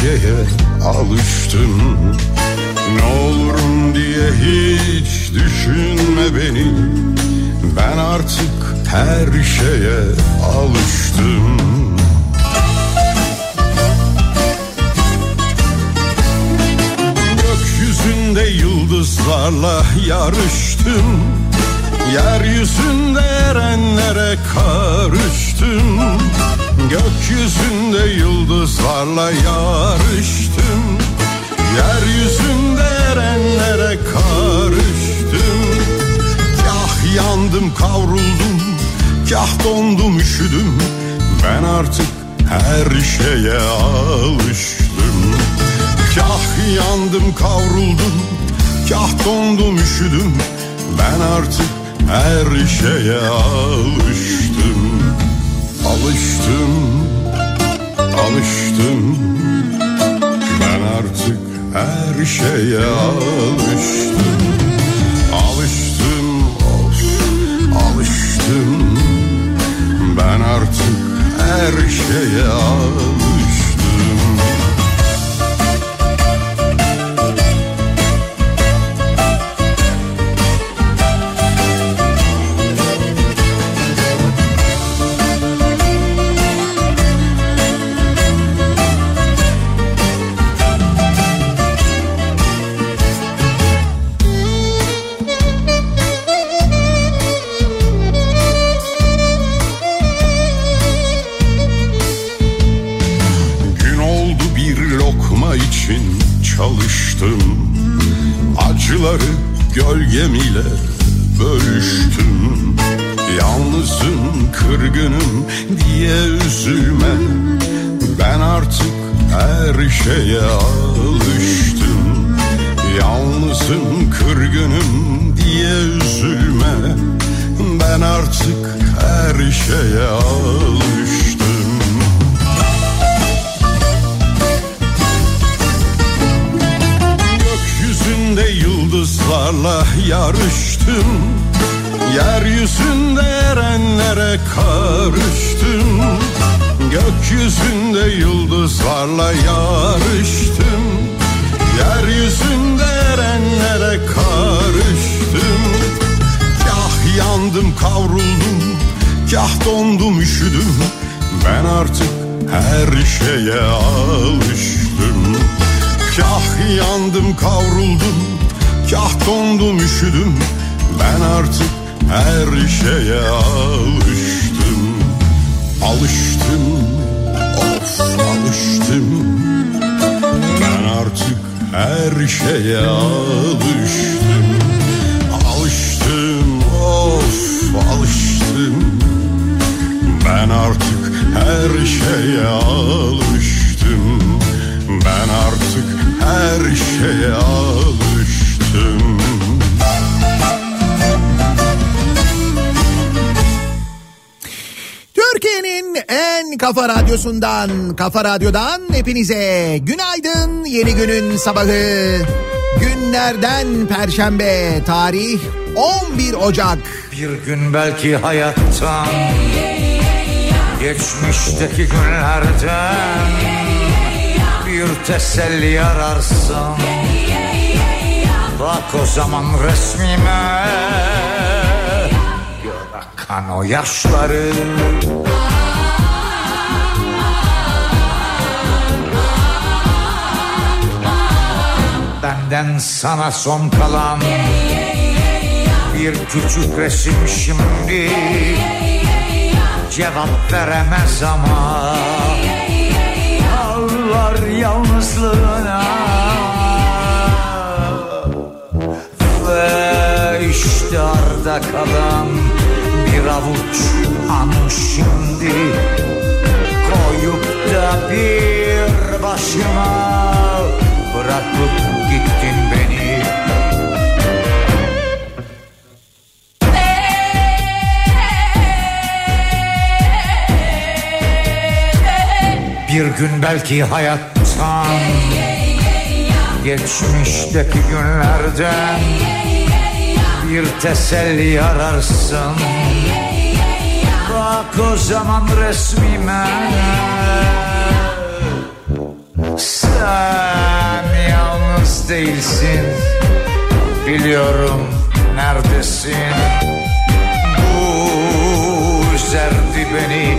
Şeye alıştım. Ne olurum diye hiç düşünme beni. Ben artık her şeye alıştım. Gökyüzünde yıldızlarla yarıştım. Yeryüzünde erenlere karıştım. Gökyüzünde yıldızlarla yarıştım artık her şeye alıştım. Kah yandım kavruldum Kah dondum üşüdüm. Ben artık her şeye alıştım. Alıştım Alıştım. Ben artık her şeye alıştım. Alıştım her şeye alıştım hepinize günaydın. Yeni günün sabahı. Günlerden Perşembe, tarih 11 Ocak. Bir gün belki hayattan, geçmişteki günlerden bir teselli ararsın. Bak o zaman resmime Gör o yaşları Benden sana son kalan Bir küçük resim şimdi. Cevap veremez ama Ağlar yalnızlığına. Ve işte arda kalan Bir avuç an şimdi. Koyup da bir başıma Bırakıp Bir gün belki hayattan Geçmişteki günlerden Bir teselli ararsın. Bak o zaman resmime. Sen yalnız değilsin. Biliyorum neredesin. Bu üzerdi beni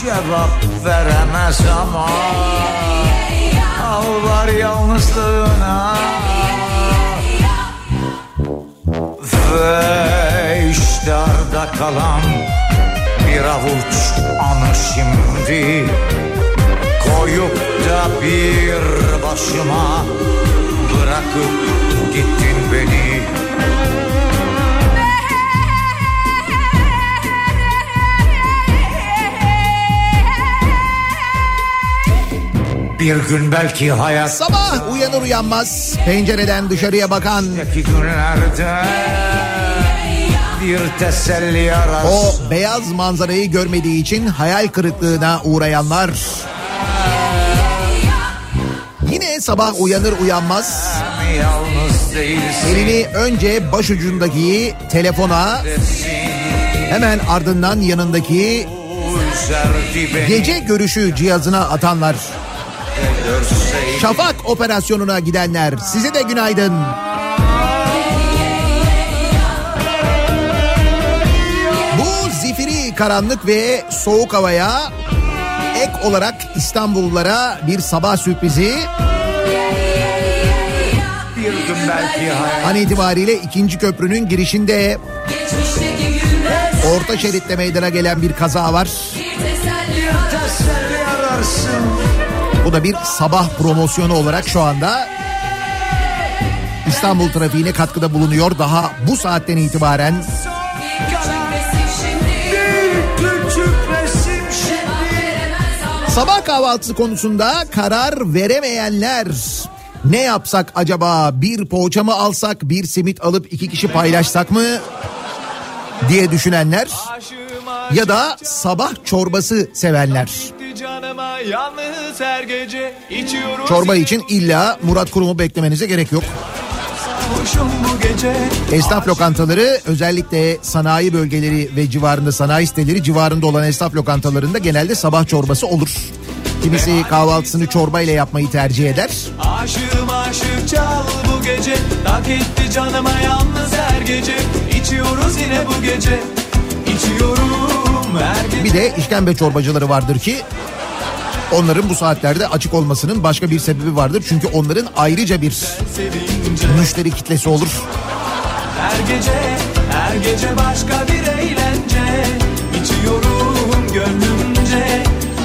Cevap veremez ama Ağlar yalnızlığına Ve işte arda kalan Bir avuç anı şimdi Koyup da bir başıma Bırakıp gittin beni Bir gün belki hayat Sabah uyanır uyanmaz pencereden dışarıya bakan günlerde bir teselli ararsın o beyaz manzarayı görmediği için hayal kırıklığına uğrayanlar. Yine sabah uyanır uyanmaz elini önce başucundaki telefona hemen ardından yanındaki gece görüşü cihazına atanlar. Şafak operasyonuna gidenler size de günaydın. Bu zifiri karanlık ve soğuk havaya ek olarak İstanbullulara bir sabah sürprizi an itibariyle ikinci köprünün girişinde Geçmişteki orta şeritte meydana gelen bir kaza var. Bir Bu da bir sabah promosyonu olarak şu anda İstanbul trafiğine katkıda bulunuyor. Daha bu saatten itibaren Sabah kahvaltısı konusunda karar veremeyenler. Ne yapsak acaba? Bir poğaça mı alsak, bir simit alıp iki kişi paylaşsak mı? diye düşünenler ya da sabah çorbası sevenler. Yalnız her gece içiyoruz Çorba için illa Murat Kurum'u beklemenize gerek yok. Esnaf lokantaları özellikle sanayi bölgeleri ve civarında sanayi siteleri civarında olan esnaf lokantalarında genelde sabah çorbası olur. Kimisi kahvaltısını çorba ile yapmayı tercih eder. Aşığım aşık çal bu gece Tak etti canıma yalnız her gece İçiyoruz yine bu gece İçiyorum her gece Bir de işkembe çorbacıları vardır ki onların bu saatlerde açık olmasının başka bir sebebi vardır. Çünkü onların ayrıca bir müşteri kitlesi olur. Her gece her gece başka bir eğlence İçiyorum gönlümce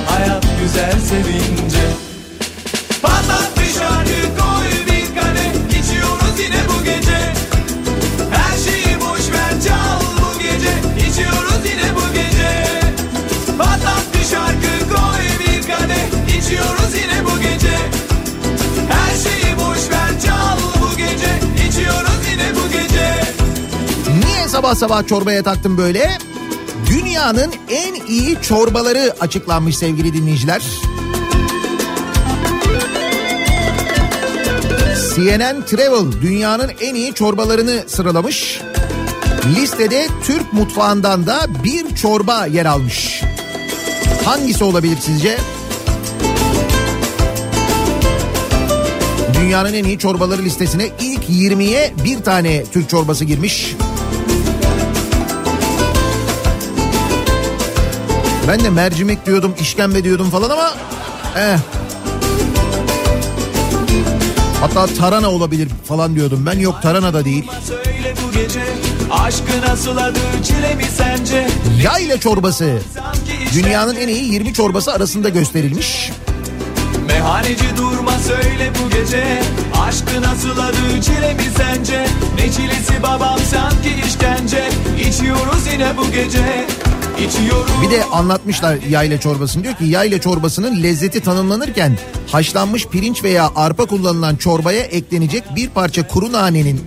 Hayat güzel sevince sabah sabah çorbaya taktım böyle? Dünyanın en iyi çorbaları açıklanmış sevgili dinleyiciler. CNN Travel dünyanın en iyi çorbalarını sıralamış. Listede Türk mutfağından da bir çorba yer almış. Hangisi olabilir sizce? Dünyanın en iyi çorbaları listesine ilk 20'ye bir tane Türk çorbası girmiş. Ben de mercimek diyordum, işkembe diyordum falan ama... Eh. Hatta tarana olabilir falan diyordum ben. Yok tarana da değil. Yayla çorbası. Dünyanın en iyi 20 çorbası arasında gösterilmiş. Meyhaneci durma söyle bu gece Aşkı nasıl adı çile mi sence Ne çilesi babam sanki işkence İçiyoruz yine bu gece Bir de anlatmışlar yayla çorbasını. Diyor ki yayla çorbasının lezzeti tanımlanırken haşlanmış pirinç veya arpa kullanılan çorbaya eklenecek bir parça kuru nanenin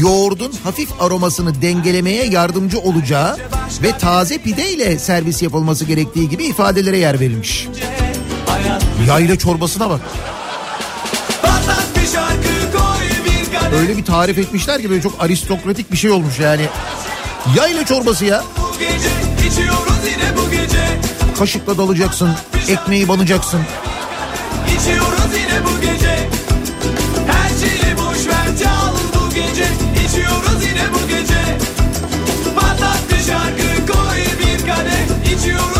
yoğurdun hafif aromasını dengelemeye yardımcı olacağı ve taze pide ile servis yapılması gerektiği gibi ifadelere yer verilmiş. Yayla çorbasına bak. Öyle bir tarif etmişler ki böyle çok aristokratik bir şey olmuş yani. Yayla çorbası ya. Gece içiyoruz yine bu gece. Kaşıkla dalacaksın, ekmeği banacaksın. İçiyoruz yine bu gece. Her şeyi boş ver çal bu gece. İçiyoruz yine bu gece. Patlat bir şarkı koy bir kadeh İçiyoruz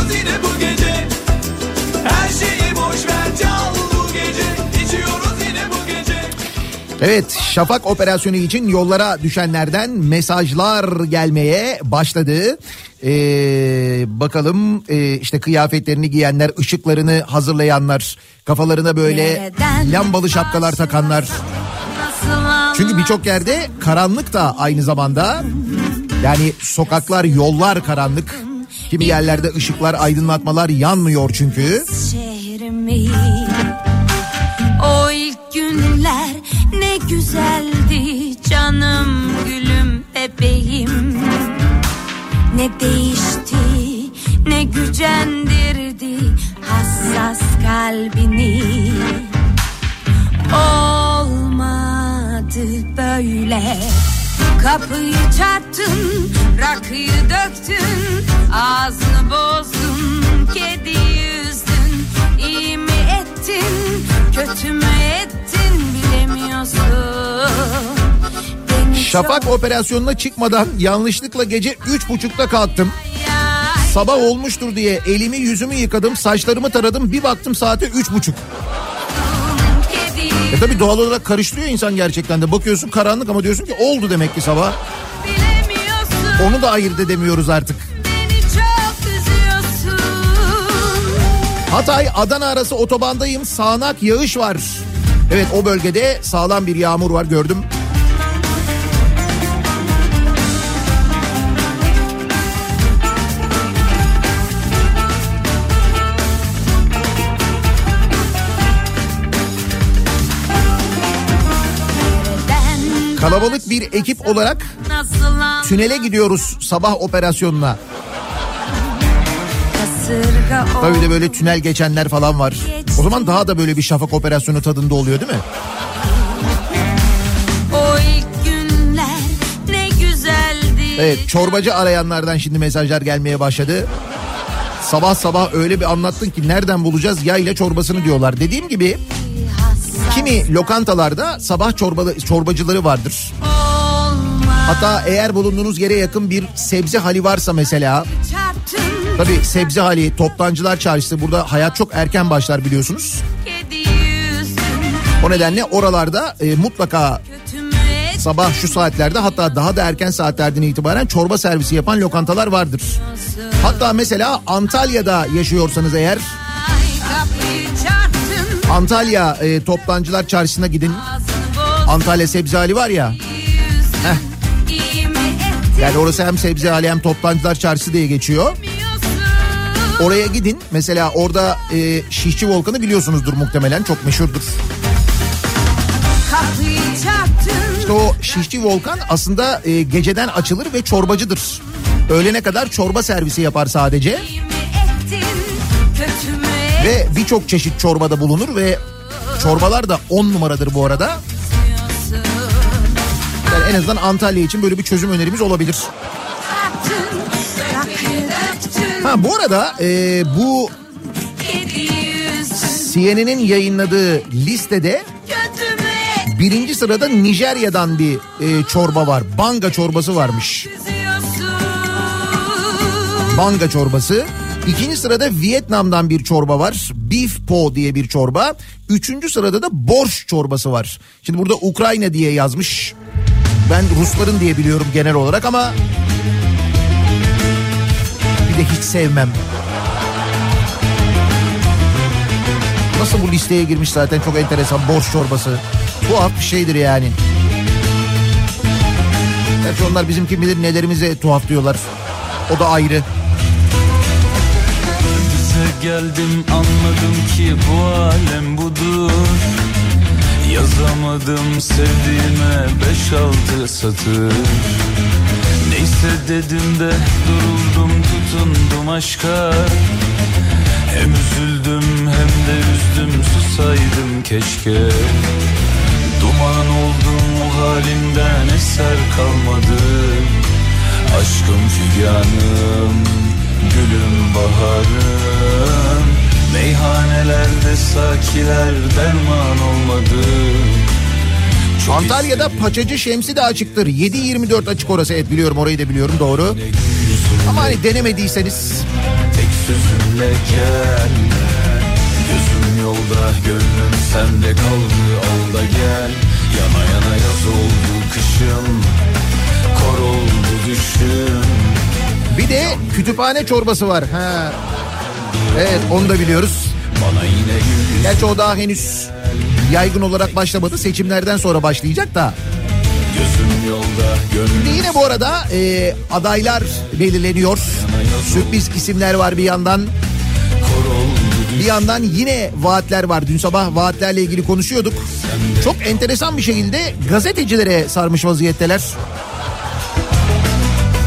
Evet şafak operasyonu için yollara düşenlerden mesajlar gelmeye başladı. Ee, bakalım e, işte kıyafetlerini giyenler, ışıklarını hazırlayanlar, kafalarına böyle lambalı şapkalar takanlar. Çünkü birçok yerde karanlık da aynı zamanda. Yani sokaklar, yollar karanlık. Kimi yerlerde ışıklar, aydınlatmalar yanmıyor çünkü. şehrimi ilk günler ne güzeldi canım gülüm bebeğim. Ne değişti ne gücendirdi hassas kalbini. Olmadı böyle. Kapıyı çarptın, rakıyı döktün Ağzını bozdun, kediyi üzdün İyi mi ettin, kötü mü ettin bilemiyorsun Beni Şafak operasyonuna çıkmadan yanlışlıkla gece üç buçukta kalktım. Sabah olmuştur diye elimi yüzümü yıkadım, saçlarımı taradım. Bir baktım saate üç buçuk. E tabi doğal olarak karıştırıyor insan gerçekten de. Bakıyorsun karanlık ama diyorsun ki oldu demek ki sabah. Onu da ayırt edemiyoruz artık. Hatay Adana arası otobandayım. Sağanak yağış var. Evet o bölgede sağlam bir yağmur var gördüm. Kalabalık bir ekip olarak tünele gidiyoruz sabah operasyonuna. Tabii de böyle tünel geçenler falan var. O zaman daha da böyle bir şafak operasyonu tadında oluyor değil mi? Evet çorbacı arayanlardan şimdi mesajlar gelmeye başladı. Sabah sabah öyle bir anlattın ki nereden bulacağız yayla çorbasını diyorlar. Dediğim gibi kimi lokantalarda sabah çorbalı, çorbacıları vardır. Hatta eğer bulunduğunuz yere yakın bir sebze hali varsa mesela tabii sebze hali toptancılar çarşısı burada hayat çok erken başlar biliyorsunuz. O nedenle oralarda e, mutlaka sabah şu saatlerde hatta daha da erken saatlerden itibaren çorba servisi yapan lokantalar vardır. Hatta mesela Antalya'da yaşıyorsanız eğer Antalya e, toptancılar çarşısına gidin. Antalya sebze hali var ya. Heh. Yani orası hem sebze hali hem toptancılar çarşısı diye geçiyor. Oraya gidin. Mesela orada e, Şişçi Volkan'ı biliyorsunuzdur muhtemelen. Çok meşhurdur. İşte o şişçi volkan aslında e, geceden açılır ve çorbacıdır. Öğlene kadar çorba servisi yapar sadece. Ettin Ve birçok çeşit çorbada bulunur ve çorbalar da 10 numaradır bu arada. Yani en azından Antalya için böyle bir çözüm önerimiz olabilir. Ha bu arada e, bu CNN'in yayınladığı listede birinci sırada Nijerya'dan bir e, çorba var. Banga çorbası varmış. Banga çorbası. İkinci sırada Vietnam'dan bir çorba var. Beef po diye bir çorba. Üçüncü sırada da borş çorbası var. Şimdi burada Ukrayna diye yazmış. Ben Rusların diye biliyorum genel olarak ama de hiç sevmem. Nasıl bu listeye girmiş zaten çok enteresan borş çorbası. Tuhaf bir şeydir yani. Gerçi onlar bizim kim bilir nelerimize tuhaf diyorlar. O da ayrı. Bize geldim anladım ki bu alem budur Yazamadım sevdiğime beş altı satır Neyse dedim de duruldum tutundum aşka. Hem üzüldüm hem de üzdüm susaydım keşke. Duman oldum o halimden eser kalmadı. Aşkım figanım, gülüm baharım. Meyhanelerde sakiler derman olmadı Antalya'da Paçacı Şemsi de açıktır. 7-24 açık orası. Evet biliyorum orayı da biliyorum doğru. Ama hani denemediyseniz tek sözünle gel Gözüm yolda, gönlüm sende kaldı al da gel Yana yana yaz oldu kışım Kor oldu düşüm bir de kütüphane çorbası var. Ha. Evet onu da biliyoruz. Bana yine Gerçi o daha henüz yaygın olarak başlamadı. Seçimlerden sonra başlayacak da. Yolda, yine bu arada e, adaylar belirleniyor. Sürpriz isimler var bir yandan. Bir yandan yine vaatler var. Dün sabah vaatlerle ilgili konuşuyorduk. Çok enteresan bir şekilde gazetecilere sarmış vaziyetteler.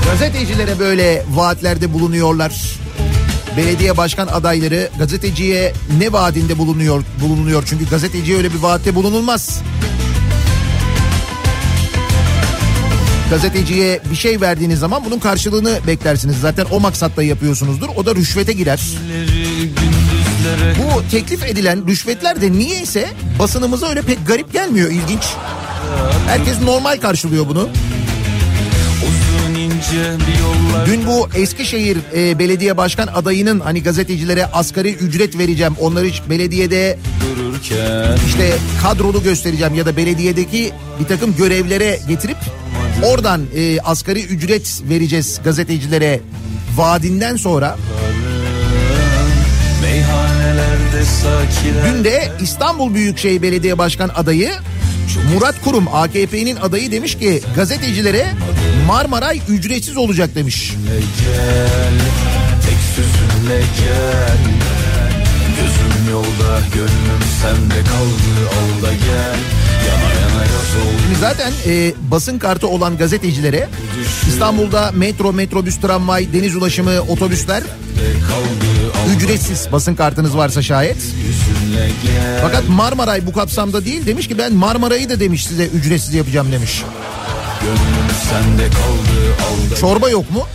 Gazetecilere böyle vaatlerde bulunuyorlar. Belediye başkan adayları gazeteciye ne vaadinde bulunuyor bulunuyor çünkü gazeteciye öyle bir vaatte bulunulmaz. Gazeteciye bir şey verdiğiniz zaman bunun karşılığını beklersiniz. Zaten o maksatla yapıyorsunuzdur. O da rüşvete girer. Bu teklif edilen rüşvetler de niyeyse basınımıza öyle pek garip gelmiyor ilginç. Herkes normal karşılıyor bunu. Dün bu Eskişehir e, belediye başkan adayının hani gazetecilere asgari ücret vereceğim. Onları hiç belediyede dururken işte kadrolu göstereceğim ya da belediyedeki bir takım görevlere getirip oradan e, asgari ücret vereceğiz gazetecilere vaadinden sonra Dün de İstanbul Büyükşehir Belediye Başkan adayı Murat Kurum AKP'nin adayı demiş ki gazetecilere Marmaray ücretsiz olacak demiş. gel gel Gözüm yolda gönlüm sende kaldı al gel Şimdi zaten e, basın kartı olan gazetecilere İstanbul'da metro, metrobüs, tramvay, deniz ulaşımı, otobüsler ücretsiz basın kartınız varsa şayet. Fakat Marmaray bu kapsamda değil demiş ki ben Marmaray'ı da demiş size ücretsiz yapacağım demiş. Gönlüm sende kaldı al da Çorba yok mu?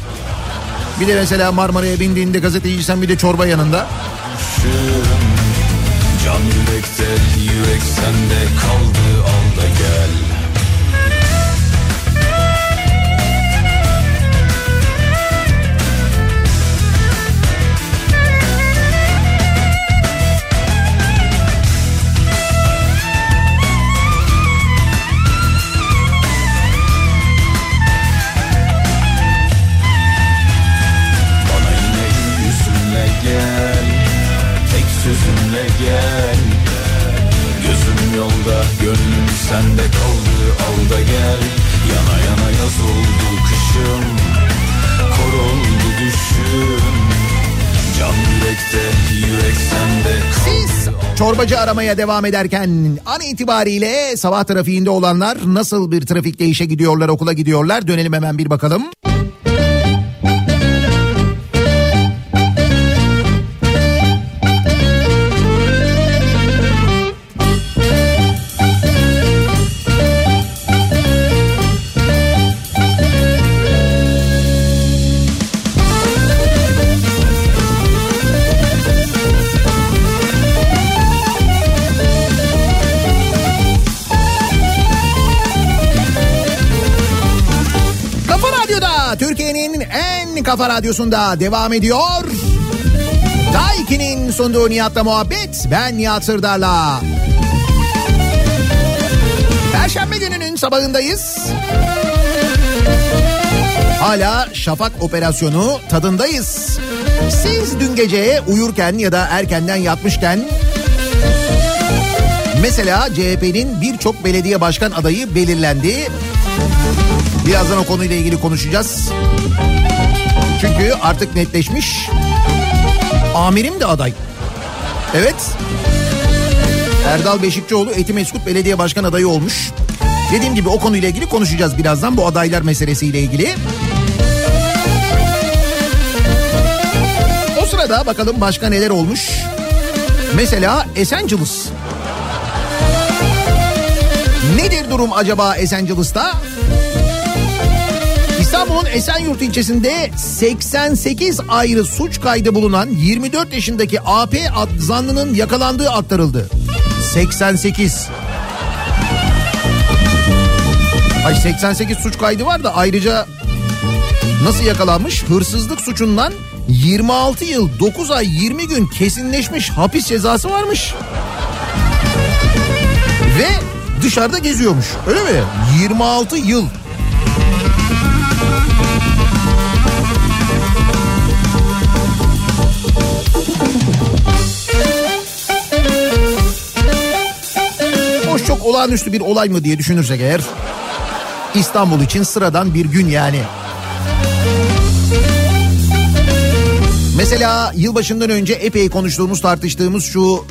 Bir de mesela Marmaray'a bindiğinde gazeteciysen bir de çorba yanında. Can yürekte yürek sende kaldı al da gel gönlüm sende kaldı al da gel. Yana yana yaz oldu kışım Kor oldu düşüm Can yürekte yürek sende Siz Çorbacı aramaya devam ederken an itibariyle sabah trafiğinde olanlar nasıl bir trafikte işe gidiyorlar okula gidiyorlar? Dönelim hemen bir bakalım. Kafa kafa radyosunda devam ediyor. Daiki'nin sunduğu Nihat'la muhabbet. Ben Nihat Sırdar'la. Perşembe gününün sabahındayız. Hala şafak operasyonu tadındayız. Siz dün gece uyurken ya da erkenden yatmışken mesela CHP'nin birçok belediye başkan adayı belirlendi. Birazdan o konuyla ilgili konuşacağız. Çünkü artık netleşmiş. Amirim de aday. Evet. Erdal Beşikçioğlu Etimeskut Belediye Başkan adayı olmuş. Dediğim gibi o konuyla ilgili konuşacağız birazdan bu adaylar meselesiyle ilgili. O sırada bakalım başka neler olmuş. Mesela Esenciles. Nedir durum acaba Esenciles'ta? İstanbul'un Esenyurt ilçesinde 88 ayrı suç kaydı bulunan 24 yaşındaki AP ad- zanlının yakalandığı aktarıldı. 88. Ay 88 suç kaydı var da ayrıca nasıl yakalanmış? Hırsızlık suçundan 26 yıl 9 ay 20 gün kesinleşmiş hapis cezası varmış. Ve dışarıda geziyormuş. Öyle mi? 26 yıl. Çok olağanüstü bir olay mı diye düşünürsek eğer İstanbul için sıradan bir gün yani. Mesela yılbaşından önce epey konuştuğumuz tartıştığımız şu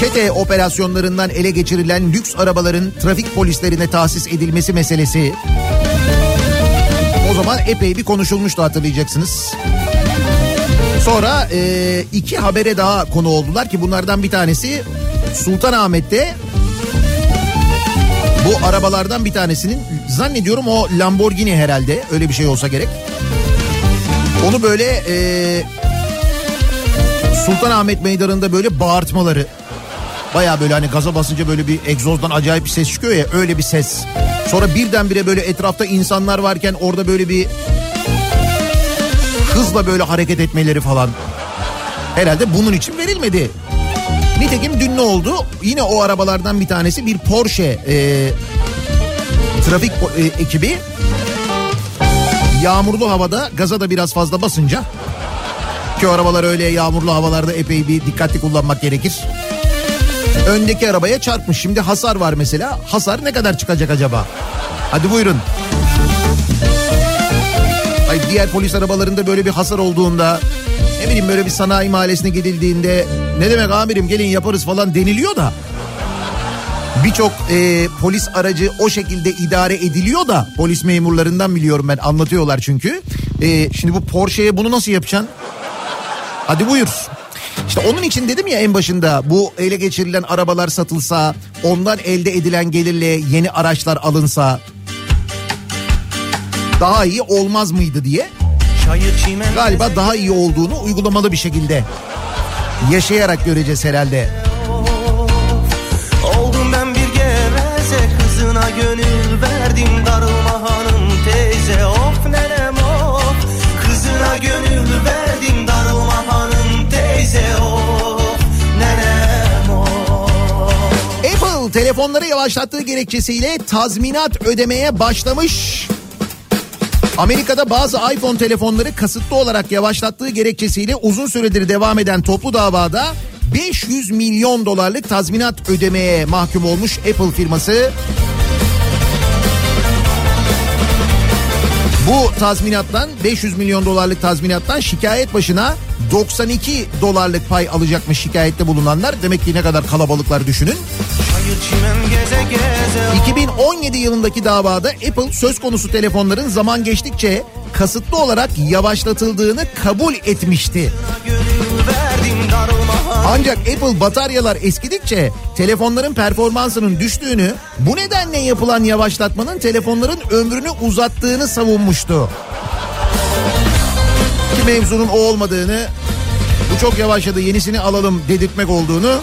çete operasyonlarından ele geçirilen lüks arabaların trafik polislerine tahsis edilmesi meselesi. O zaman epey bir konuşulmuştu hatırlayacaksınız. Sonra e, iki habere daha konu oldular ki bunlardan bir tanesi Sultanahmet'te bu arabalardan bir tanesinin zannediyorum o Lamborghini herhalde öyle bir şey olsa gerek. Onu böyle e, Sultanahmet Meydanı'nda böyle bağırtmaları baya böyle hani gaza basınca böyle bir egzozdan acayip bir ses çıkıyor ya öyle bir ses. Sonra birdenbire böyle etrafta insanlar varken orada böyle bir hızla böyle hareket etmeleri falan. Herhalde bunun için verilmedi. Nitekim dün ne oldu? Yine o arabalardan bir tanesi bir Porsche e, trafik e, ekibi yağmurlu havada gaza da biraz fazla basınca ki arabalar öyle yağmurlu havalarda epey bir dikkatli kullanmak gerekir. Öndeki arabaya çarpmış. Şimdi hasar var mesela. Hasar ne kadar çıkacak acaba? Hadi buyurun. Ay diğer polis arabalarında böyle bir hasar olduğunda ne bileyim böyle bir sanayi mahallesine gidildiğinde ne demek amirim gelin yaparız falan deniliyor da birçok e, polis aracı o şekilde idare ediliyor da polis memurlarından biliyorum ben anlatıyorlar çünkü. E, şimdi bu Porsche'ye bunu nasıl yapacaksın? Hadi buyur. İşte onun için dedim ya en başında bu ele geçirilen arabalar satılsa, ondan elde edilen gelirle yeni araçlar alınsa daha iyi olmaz mıydı diye. Galiba daha iyi olduğunu uygulamalı bir şekilde yaşayarak göreceğiz herhalde. Oldum ben bir geveze kızına gönül verdim darılma hanım teyze of nenem of Kızına gönül verdim darılma hanım teyze of nenem of Apple telefonları yavaşlattığı gerekçesiyle tazminat ödemeye başlamış. Amerika'da bazı iPhone telefonları kasıtlı olarak yavaşlattığı gerekçesiyle uzun süredir devam eden toplu davada 500 milyon dolarlık tazminat ödemeye mahkum olmuş Apple firması. Bu tazminattan 500 milyon dolarlık tazminattan şikayet başına 92 dolarlık pay alacakmış şikayette bulunanlar. Demek ki ne kadar kalabalıklar düşünün. Çayır çimen geze geze 2017 yılındaki davada Apple söz konusu telefonların zaman geçtikçe kasıtlı olarak yavaşlatıldığını kabul etmişti. Ancak Apple bataryalar eskidikçe telefonların performansının düştüğünü, bu nedenle yapılan yavaşlatmanın telefonların ömrünü uzattığını savunmuştu. Ki mevzunun o olmadığını, bu çok yavaşladı yenisini alalım dedirtmek olduğunu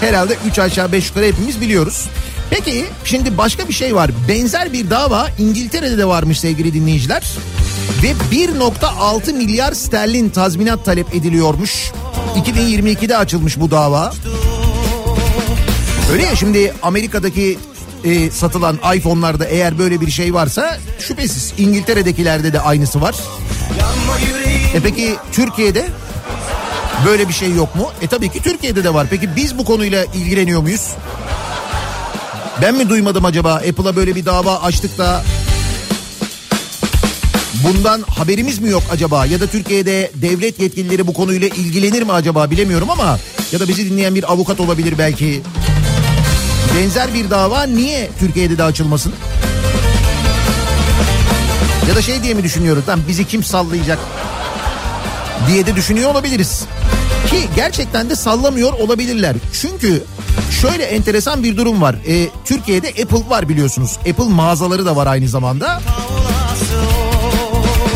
herhalde 3 aşağı 5 yukarı hepimiz biliyoruz. Peki şimdi başka bir şey var. Benzer bir dava İngiltere'de de varmış sevgili dinleyiciler. Ve 1.6 milyar sterlin tazminat talep ediliyormuş. 2022'de açılmış bu dava. Öyle ya şimdi Amerika'daki e, satılan iPhone'larda eğer böyle bir şey varsa şüphesiz İngiltere'dekilerde de aynısı var. E peki Türkiye'de böyle bir şey yok mu? E tabii ki Türkiye'de de var. Peki biz bu konuyla ilgileniyor muyuz? Ben mi duymadım acaba Apple'a böyle bir dava açtık da bundan haberimiz mi yok acaba? Ya da Türkiye'de devlet yetkilileri bu konuyla ilgilenir mi acaba bilemiyorum ama ya da bizi dinleyen bir avukat olabilir belki. Benzer bir dava niye Türkiye'de de açılmasın? Ya da şey diye mi düşünüyoruz? Lan bizi kim sallayacak? Diye de düşünüyor olabiliriz. Ki gerçekten de sallamıyor olabilirler. Çünkü şöyle enteresan bir durum var. Ee, Türkiye'de Apple var biliyorsunuz. Apple mağazaları da var aynı zamanda.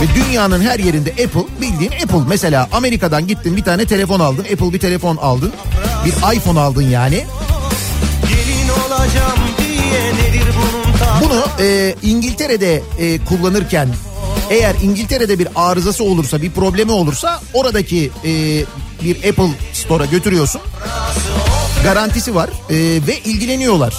Ve dünyanın her yerinde Apple bildiğin Apple. Mesela Amerika'dan gittin bir tane telefon aldın. Apple bir telefon aldın. Bir iPhone aldın yani. Bunu e, İngiltere'de e, kullanırken eğer İngiltere'de bir arızası olursa bir problemi olursa oradaki e, bir Apple Store'a götürüyorsun. Garantisi var e, ve ilgileniyorlar.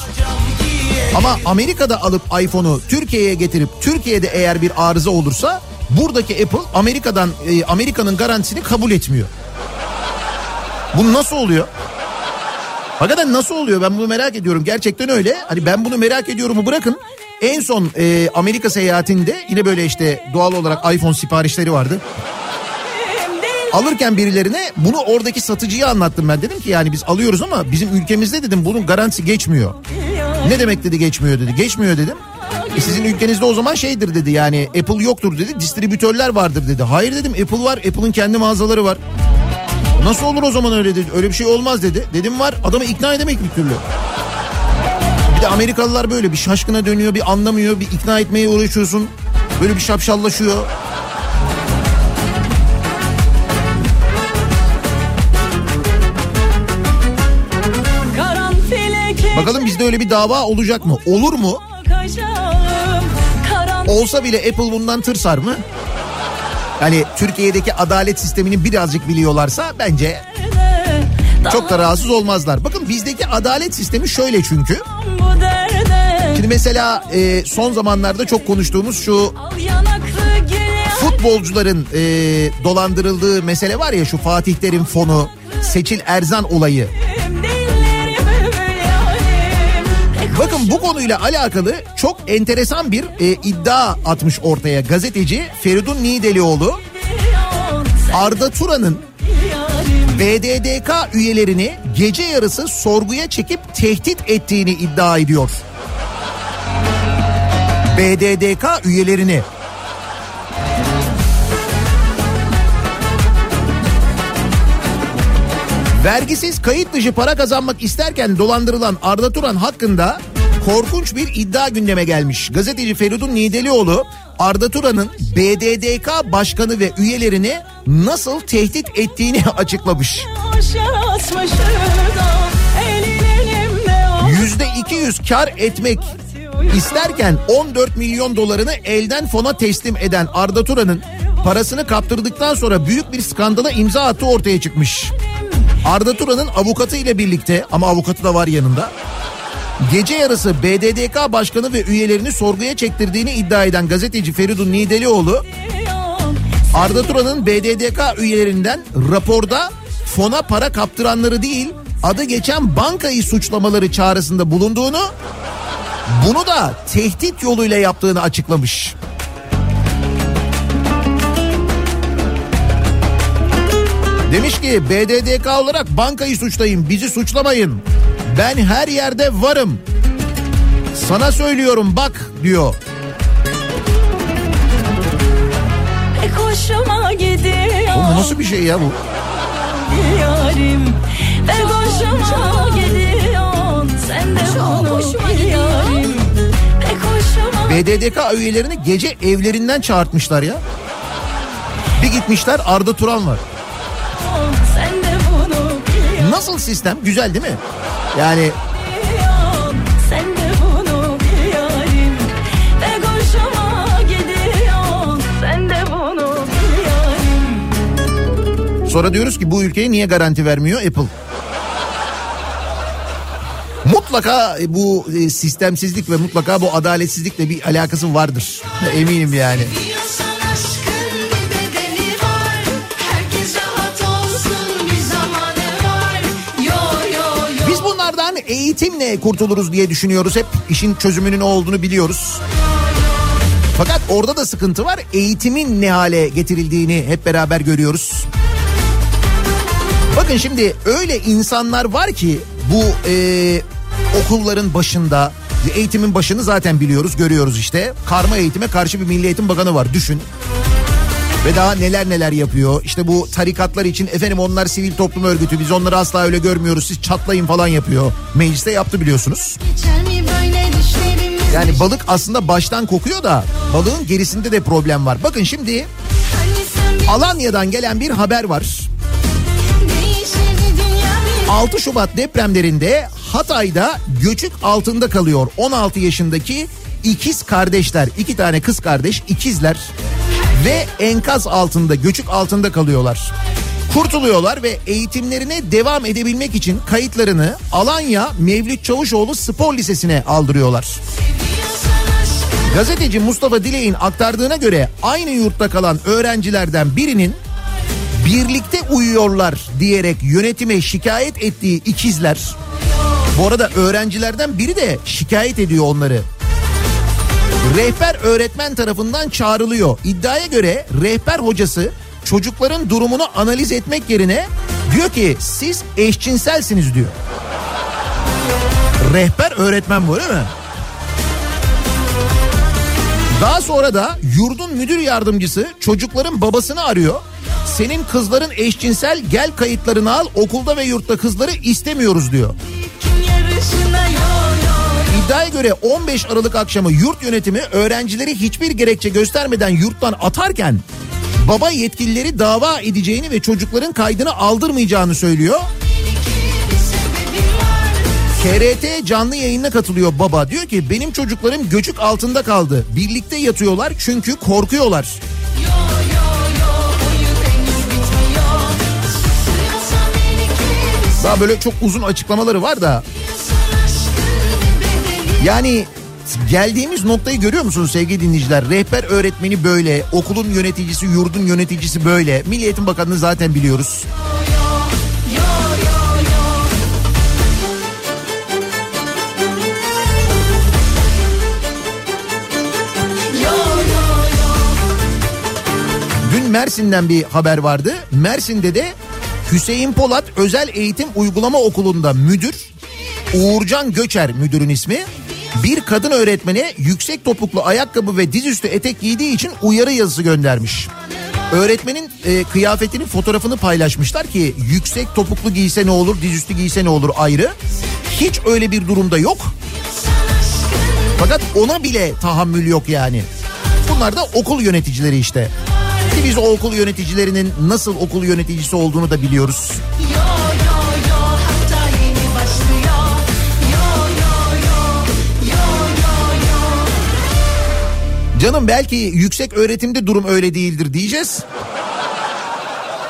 Ama Amerika'da alıp iPhone'u Türkiye'ye getirip Türkiye'de eğer bir arıza olursa buradaki Apple Amerika'dan e, Amerika'nın garantisini kabul etmiyor. Bu nasıl oluyor? Hakikaten nasıl oluyor ben bunu merak ediyorum. Gerçekten öyle. Hani ben bunu merak ediyorumu bırakın. En son e, Amerika seyahatinde yine böyle işte doğal olarak iPhone siparişleri vardı. Alırken birilerine bunu oradaki satıcıya anlattım ben. Dedim ki yani biz alıyoruz ama bizim ülkemizde dedim bunun garantisi geçmiyor. Ne demek dedi geçmiyor dedi. Geçmiyor dedim. E sizin ülkenizde o zaman şeydir dedi yani Apple yoktur dedi. Distribütörler vardır dedi. Hayır dedim Apple var. Apple'ın kendi mağazaları var. Nasıl olur o zaman öyle dedi. Öyle bir şey olmaz dedi. Dedim var adamı ikna edemek bir türlü. Bir de Amerikalılar böyle bir şaşkına dönüyor bir anlamıyor bir ikna etmeye uğraşıyorsun. Böyle bir şapşallaşıyor. Bakalım bizde öyle bir dava olacak mı? Olur mu? Olsa bile Apple bundan tırsar mı? Yani Türkiye'deki adalet sistemini birazcık biliyorlarsa bence çok da rahatsız olmazlar. Bakın bizdeki adalet sistemi şöyle çünkü. Şimdi mesela e, son zamanlarda çok konuştuğumuz şu futbolcuların e, dolandırıldığı mesele var ya şu Fatih Terim fonu, Seçil Erzan olayı. Bakın bu konuyla alakalı çok enteresan bir e, iddia atmış ortaya gazeteci Feridun Nidelioğlu. Arda Turan'ın BDDK üyelerini gece yarısı sorguya çekip tehdit ettiğini iddia ediyor. BDDK üyelerini. Vergisiz kayıt dışı para kazanmak isterken dolandırılan Arda Turan hakkında korkunç bir iddia gündeme gelmiş. Gazeteci Feridun Nidelioğlu Arda Turan'ın BDDK başkanı ve üyelerini nasıl tehdit ettiğini açıklamış. Yüzde 200 kar etmek isterken 14 milyon dolarını elden fona teslim eden Arda Turan'ın parasını kaptırdıktan sonra büyük bir skandala imza attığı ortaya çıkmış. Arda Turan'ın avukatı ile birlikte ama avukatı da var yanında. Gece yarısı BDDK başkanı ve üyelerini sorguya çektirdiğini iddia eden gazeteci Feridun Nidelioğlu Arda Turan'ın BDDK üyelerinden raporda fona para kaptıranları değil adı geçen bankayı suçlamaları çağrısında bulunduğunu bunu da tehdit yoluyla yaptığını Demiş ki BDDK olarak bankayı suçlayın bizi suçlamayın. Ben her yerde varım. Sana söylüyorum bak diyor. Pek hoşuma gidiyor. Oğlum bu nasıl bir şey ya bu? Yarim Pek hoşuma gidiyor. Sen de bunu bil yarim. Pek hoşuma BDDK üyelerini gece evlerinden çağırtmışlar ya. Bir gitmişler Arda Turan var. Sen de bunu bil Nasıl sistem? Güzel değil mi? Yani sonra diyoruz ki bu ülkeye niye garanti vermiyor Apple? Mutlaka bu e, sistemsizlik ve mutlaka bu adaletsizlikle bir alakası vardır. Eminim yani. Eğitimle kurtuluruz diye düşünüyoruz hep. İşin çözümünün o olduğunu biliyoruz. Fakat orada da sıkıntı var. Eğitimin ne hale getirildiğini hep beraber görüyoruz. Bakın şimdi öyle insanlar var ki bu e, okulların başında eğitimin başını zaten biliyoruz görüyoruz işte. Karma eğitime karşı bir Milli Eğitim Bakanı var düşün. Ve daha neler neler yapıyor. İşte bu tarikatlar için efendim onlar sivil toplum örgütü biz onları asla öyle görmüyoruz siz çatlayın falan yapıyor. Mecliste yaptı biliyorsunuz. Yani balık aslında baştan kokuyor da balığın gerisinde de problem var. Bakın şimdi Hani Alanya'dan gelen bir haber var. değişir dünya bir 6 Şubat depremlerinde Hatay'da göçük altında kalıyor 16 yaşındaki ikiz kardeşler. iki tane kız kardeş ikizler ve enkaz altında göçük altında kalıyorlar. Kurtuluyorlar ve eğitimlerine devam edebilmek için kayıtlarını Alanya Mevlüt Çavuşoğlu Spor Lisesi'ne aldırıyorlar. Gazeteci Mustafa Dilek'in aktardığına göre aynı yurtta kalan öğrencilerden birinin birlikte uyuyorlar diyerek yönetime şikayet ettiği ikizler. Bu arada öğrencilerden biri de şikayet ediyor onları. Rehber öğretmen tarafından çağrılıyor. İddiaya göre rehber hocası çocukların durumunu analiz etmek yerine diyor ki siz eşcinselsiniz diyor. Rehber öğretmen bu öyle mi? Daha sonra da yurdun müdür yardımcısı çocukların babasını arıyor. Senin kızların eşcinsel gel kayıtlarını al okulda ve yurtta kızları istemiyoruz diyor. İddiaya göre 15 Aralık akşamı yurt yönetimi öğrencileri hiçbir gerekçe göstermeden yurttan atarken baba yetkilileri dava edeceğini ve çocukların kaydını aldırmayacağını söylüyor. TRT canlı yayınına katılıyor baba. Diyor ki benim çocuklarım göçük altında kaldı. Birlikte yatıyorlar çünkü korkuyorlar. Daha böyle çok uzun açıklamaları var da yani geldiğimiz noktayı görüyor musunuz sevgili dinleyiciler? Rehber öğretmeni böyle, okulun yöneticisi, yurdun yöneticisi böyle. Milli Bakanı'nı zaten biliyoruz. Dün Mersin'den bir haber vardı. Mersin'de de Hüseyin Polat Özel Eğitim Uygulama Okulu'nda müdür Uğurcan Göçer müdürün ismi. Bir kadın öğretmene yüksek topuklu ayakkabı ve dizüstü etek giydiği için uyarı yazısı göndermiş. Öğretmenin e, kıyafetinin fotoğrafını paylaşmışlar ki yüksek topuklu giyse ne olur, dizüstü giyse ne olur ayrı. Hiç öyle bir durumda yok. Fakat ona bile tahammül yok yani. Bunlar da okul yöneticileri işte. Ki biz o okul yöneticilerinin nasıl okul yöneticisi olduğunu da biliyoruz. Yo Canım belki yüksek öğretimde durum öyle değildir diyeceğiz.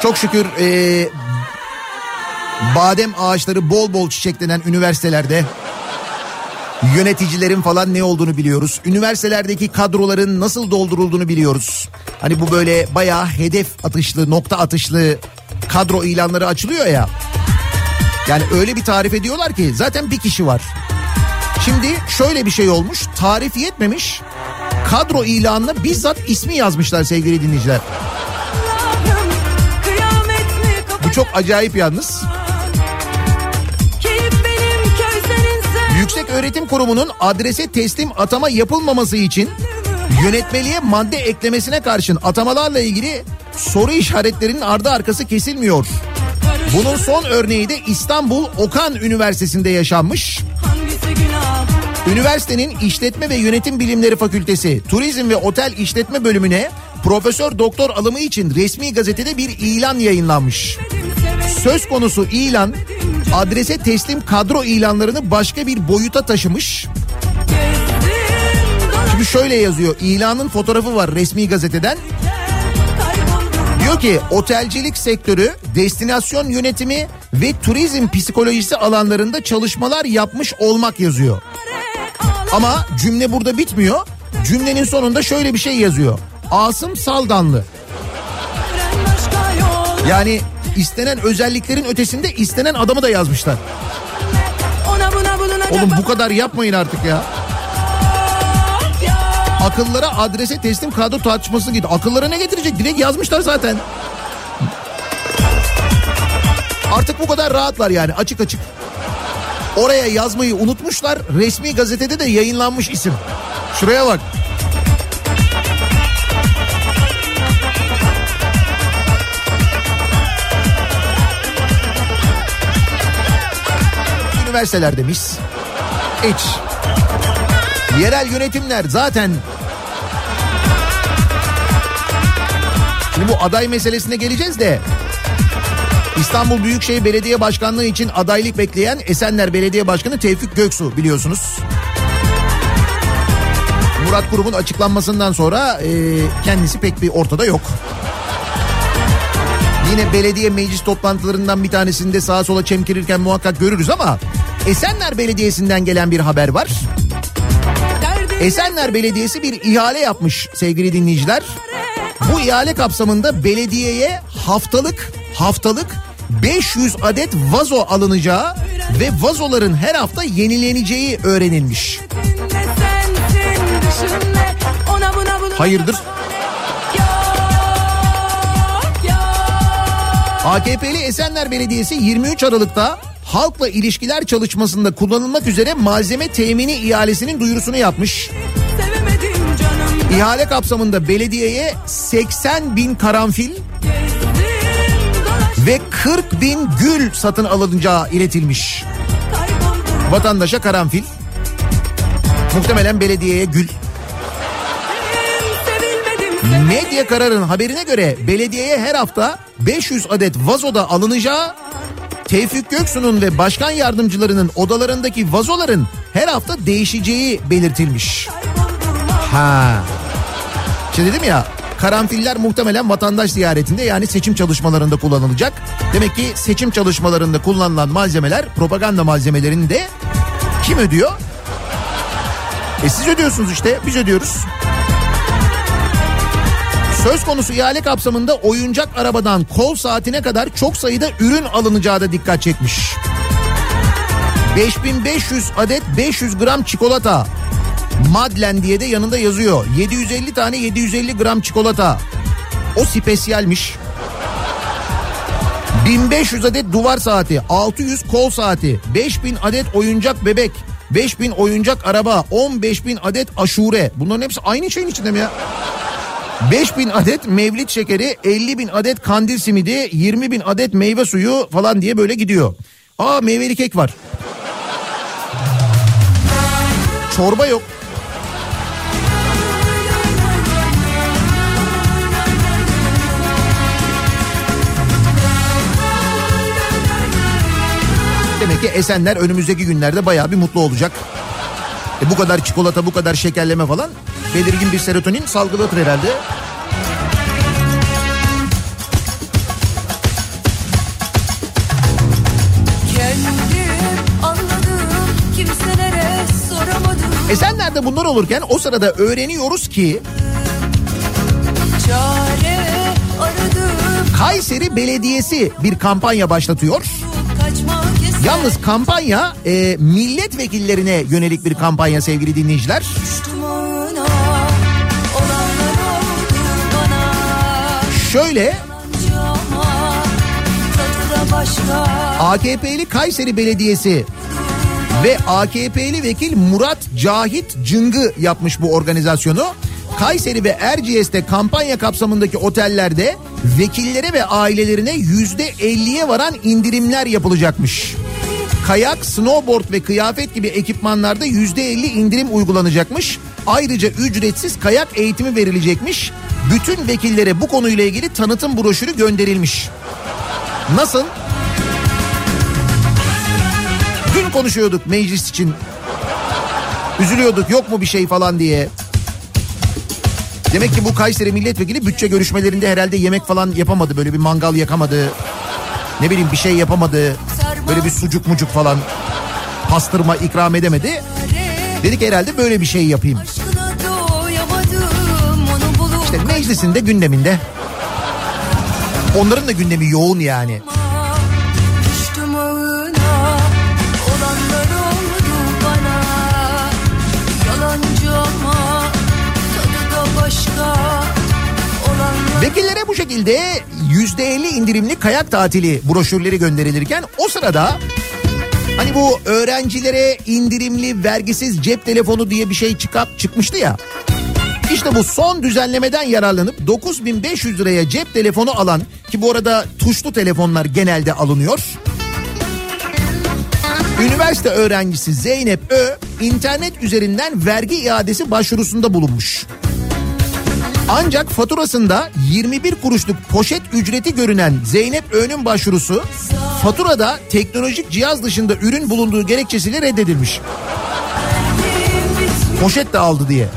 Çok şükür eee, badem ağaçları bol bol çiçeklenen üniversitelerde yöneticilerin falan ne olduğunu biliyoruz. Üniversitelerdeki kadroların nasıl doldurulduğunu biliyoruz. Hani bu böyle bayağı hedef atışlı, nokta atışlı kadro ilanları açılıyor ya. Yani öyle bir tarif ediyorlar ki zaten bir kişi var. Şimdi şöyle bir şey olmuş. Tarif yetmemiş. Kadro ilanına bizzat ismi yazmışlar sevgili dinleyiciler. Bu çok acayip yalnız. Yüksek Öğretim Kurumu'nun adrese teslim atama yapılmaması için yönetmeliğe madde eklemesine karşın atamalarla ilgili soru işaretlerinin ardı arkası kesilmiyor. Bunun son örneği de İstanbul Okan Üniversitesi'nde yaşanmış. Üniversitenin İşletme ve Yönetim Bilimleri Fakültesi Turizm ve Otel İşletme bölümüne profesör doktor alımı için resmi gazetede bir ilan yayınlanmış. Söz konusu ilan adrese teslim kadro ilanlarını başka bir boyuta taşımış. Şimdi şöyle yazıyor ilanın fotoğrafı var resmi gazeteden. Diyor ki otelcilik sektörü, destinasyon yönetimi ve turizm psikolojisi alanlarında çalışmalar yapmış olmak yazıyor. Ama cümle burada bitmiyor. Cümlenin sonunda şöyle bir şey yazıyor. Asım Saldanlı. Yani istenen özelliklerin ötesinde istenen adamı da yazmışlar. Oğlum bu kadar yapmayın artık ya. Akıllara adrese teslim kadro tartışması gibi. Akıllara ne getirecek? Direkt yazmışlar zaten. Artık bu kadar rahatlar yani açık açık. Oraya yazmayı unutmuşlar. Resmi gazetede de yayınlanmış isim. Şuraya bak. Üniversitelerde mis. Hiç. Yerel yönetimler zaten Şimdi bu aday meselesine geleceğiz de İstanbul Büyükşehir Belediye Başkanlığı için adaylık bekleyen Esenler Belediye Başkanı Tevfik Göksu biliyorsunuz. Murat Kurum'un açıklanmasından sonra e, kendisi pek bir ortada yok. Yine belediye meclis toplantılarından bir tanesinde sağa sola çemkirirken muhakkak görürüz ama Esenler Belediyesi'nden gelen bir haber var. Esenler Belediyesi bir ihale yapmış sevgili dinleyiciler. Bu ihale kapsamında belediyeye haftalık haftalık 500 adet vazo alınacağı ve vazoların her hafta yenileneceği öğrenilmiş. Hayırdır? AKP'li Esenler Belediyesi 23 Aralık'ta halkla ilişkiler çalışmasında kullanılmak üzere malzeme temini ihalesinin duyurusunu yapmış. İhale kapsamında belediyeye 80 bin karanfil ve 40 bin gül satın alınacağı iletilmiş. Vatandaşa karanfil, muhtemelen belediyeye gül. Medya kararın haberine göre belediyeye her hafta 500 adet vazoda alınacağı, Tevfik Göksu'nun ve başkan yardımcılarının odalarındaki vazoların her hafta değişeceği belirtilmiş. Ha. Şimdi dedim ya karanfiller muhtemelen vatandaş ziyaretinde yani seçim çalışmalarında kullanılacak. Demek ki seçim çalışmalarında kullanılan malzemeler propaganda malzemelerini de kim ödüyor? E siz ödüyorsunuz işte biz ödüyoruz. Söz konusu ihale kapsamında oyuncak arabadan kol saatine kadar çok sayıda ürün alınacağı da dikkat çekmiş. 5500 adet 500 gram çikolata. Madlen diye de yanında yazıyor. 750 tane 750 gram çikolata. O spesiyalmiş. 1500 adet duvar saati, 600 kol saati, 5000 adet oyuncak bebek, 5000 oyuncak araba, 15000 adet aşure. Bunların hepsi aynı şeyin içinde mi ya? 5000 adet mevlit şekeri, 50 bin adet kandil simidi, 20 bin adet meyve suyu falan diye böyle gidiyor. Aa meyveli kek var. Çorba yok. Demek ki Esenler önümüzdeki günlerde bayağı bir mutlu olacak. E bu kadar çikolata, bu kadar şekerleme falan belirgin bir serotonin salgılatır herhalde. Esenler'de bunlar olurken o sırada öğreniyoruz ki Kayseri Belediyesi bir kampanya başlatıyor. Yalnız kampanya e, milletvekillerine yönelik bir kampanya sevgili dinleyiciler. Şöyle AKP'li Kayseri Belediyesi ve AKP'li vekil Murat Cahit Cıngı yapmış bu organizasyonu. Kayseri ve Erciyes'te kampanya kapsamındaki otellerde vekillere ve ailelerine yüzde 50'ye varan indirimler yapılacakmış. Kayak, snowboard ve kıyafet gibi ekipmanlarda yüzde 50 indirim uygulanacakmış. Ayrıca ücretsiz kayak eğitimi verilecekmiş. Bütün vekillere bu konuyla ilgili tanıtım broşürü gönderilmiş. Nasıl? Dün konuşuyorduk meclis için. Üzülüyorduk yok mu bir şey falan diye. Demek ki bu Kayseri milletvekili bütçe görüşmelerinde herhalde yemek falan yapamadı. Böyle bir mangal yakamadı. Ne bileyim bir şey yapamadı. Böyle bir sucuk mucuk falan pastırma ikram edemedi. Dedik herhalde böyle bir şey yapayım. İşte meclisin de gündeminde. Onların da gündemi yoğun yani. Vekillere bu şekilde %50 indirimli kayak tatili broşürleri gönderilirken o sırada hani bu öğrencilere indirimli vergisiz cep telefonu diye bir şey çıkıp çıkmıştı ya. İşte bu son düzenlemeden yararlanıp 9500 liraya cep telefonu alan ki bu arada tuşlu telefonlar genelde alınıyor. Üniversite öğrencisi Zeynep Ö internet üzerinden vergi iadesi başvurusunda bulunmuş. Ancak faturasında 21 kuruşluk poşet ücreti görünen Zeynep Ö'nün başvurusu faturada teknolojik cihaz dışında ürün bulunduğu gerekçesiyle reddedilmiş. Poşet de aldı diye.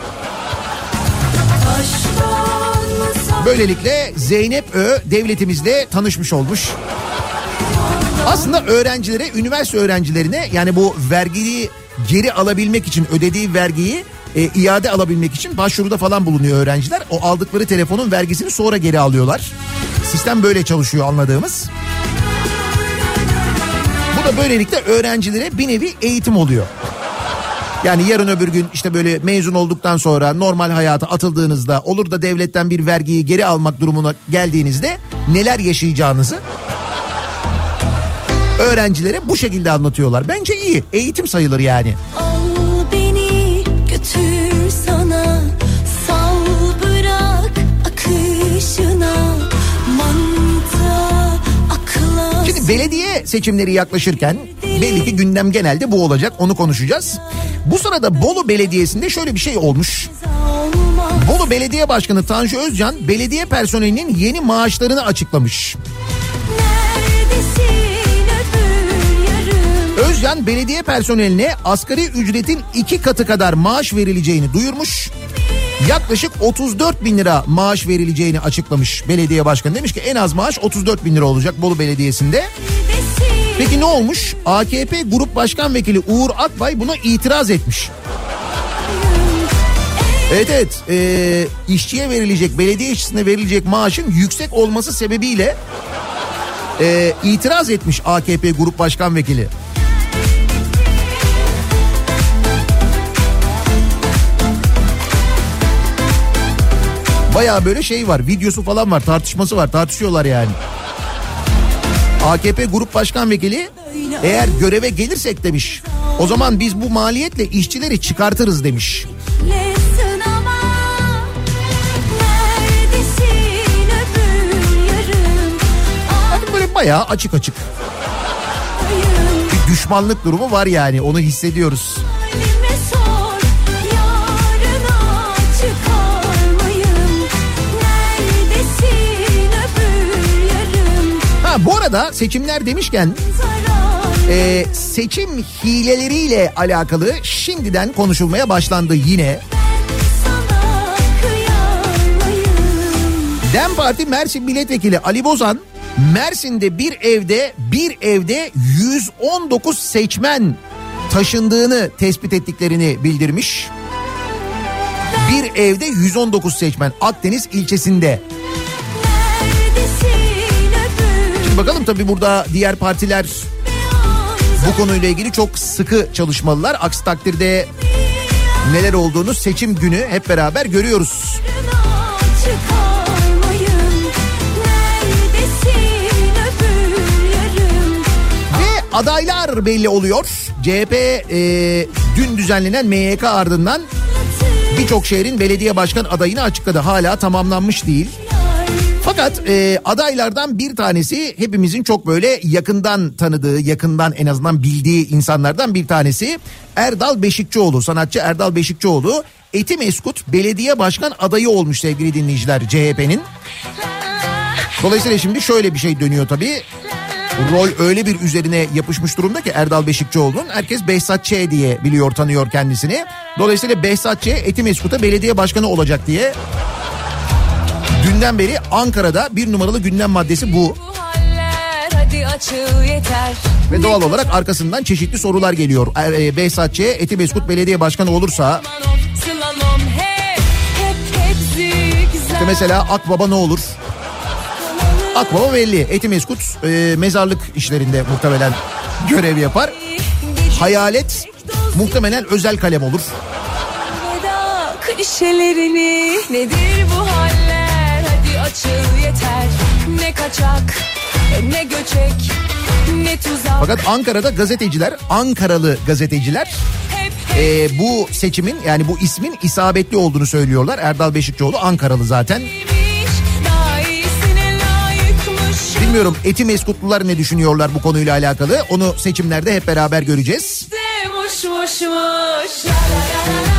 Böylelikle Zeynep Ö devletimizle tanışmış olmuş. Aslında öğrencilere, üniversite öğrencilerine yani bu vergiyi geri alabilmek için ödediği vergiyi e, iade alabilmek için başvuruda falan bulunuyor öğrenciler. O aldıkları telefonun vergisini sonra geri alıyorlar. Sistem böyle çalışıyor anladığımız. Bu da böylelikle öğrencilere bir nevi eğitim oluyor. Yani yarın öbür gün işte böyle mezun olduktan sonra normal hayata atıldığınızda olur da devletten bir vergiyi geri almak durumuna geldiğinizde neler yaşayacağınızı öğrencilere bu şekilde anlatıyorlar. Bence iyi. Eğitim sayılır yani. Al belediye seçimleri yaklaşırken belli ki gündem genelde bu olacak. Onu konuşacağız. Bu sırada Bolu Belediyesi'nde şöyle bir şey olmuş. Bolu Belediye Başkanı Tanju Özcan belediye personelinin yeni maaşlarını açıklamış. Özcan belediye personeline asgari ücretin iki katı kadar maaş verileceğini duyurmuş. Yaklaşık 34 bin lira maaş verileceğini açıklamış belediye başkanı. Demiş ki en az maaş 34 bin lira olacak Bolu Belediyesi'nde. Peki ne olmuş? AKP Grup Başkan Vekili Uğur Akbay buna itiraz etmiş. Evet evet ee, işçiye verilecek belediye işçisine verilecek maaşın yüksek olması sebebiyle ee, itiraz etmiş AKP Grup Başkan Vekili. Baya böyle şey var videosu falan var tartışması var tartışıyorlar yani. AKP Grup Başkan Vekili eğer göreve gelirsek demiş o zaman biz bu maliyetle işçileri çıkartırız demiş. Bakın böyle bayağı açık açık bir düşmanlık durumu var yani onu hissediyoruz. Bu arada seçimler demişken e, seçim hileleriyle alakalı şimdiden konuşulmaya başlandı yine. DEM Parti Mersin Milletvekili Ali Bozan Mersin'de bir evde bir evde 119 seçmen taşındığını tespit ettiklerini bildirmiş. Bir evde 119 seçmen Akdeniz ilçesinde. Şimdi bakalım tabii burada diğer partiler bu konuyla ilgili çok sıkı çalışmalılar. Aksi takdirde neler olduğunu seçim günü hep beraber görüyoruz. Öbür adaylar belli oluyor. CHP e, dün düzenlenen MYK ardından birçok şehrin belediye başkan adayını açıkladı. Hala tamamlanmış değil. Fakat e, adaylardan bir tanesi hepimizin çok böyle yakından tanıdığı, yakından en azından bildiği insanlardan bir tanesi Erdal Beşikçioğlu. Sanatçı Erdal Beşikçioğlu Etimeskut belediye başkan adayı olmuş sevgili dinleyiciler CHP'nin. Dolayısıyla şimdi şöyle bir şey dönüyor tabii. Rol öyle bir üzerine yapışmış durumda ki Erdal Beşikçioğlu'nun. Herkes Behzat Ç. diye biliyor, tanıyor kendisini. Dolayısıyla Behzat Ç. Etimeskut'a belediye başkanı olacak diye dünden beri Ankara'da bir numaralı gündem maddesi bu. Ve doğal olarak arkasından çeşitli sorular geliyor. Er, e, Behzat Ç. Etimeskut belediye başkanı olursa işte mesela Akbaba ne olur? Akbaba belli. Etimeskut e, mezarlık işlerinde muhtemelen görev yapar. Hayalet muhtemelen özel kalem olur. Veda klişelerini nedir bu hadi açıl yeter. Ne kaçak ne göçek ne tuzak. Fakat Ankara'da gazeteciler, Ankaralı gazeteciler e, bu seçimin yani bu ismin isabetli olduğunu söylüyorlar. Erdal Beşikçioğlu Ankaralı zaten. Bilmiyorum Etimeskutlular ne düşünüyorlar bu konuyla alakalı. Onu seçimlerde hep beraber göreceğiz. Muş. La la la la la la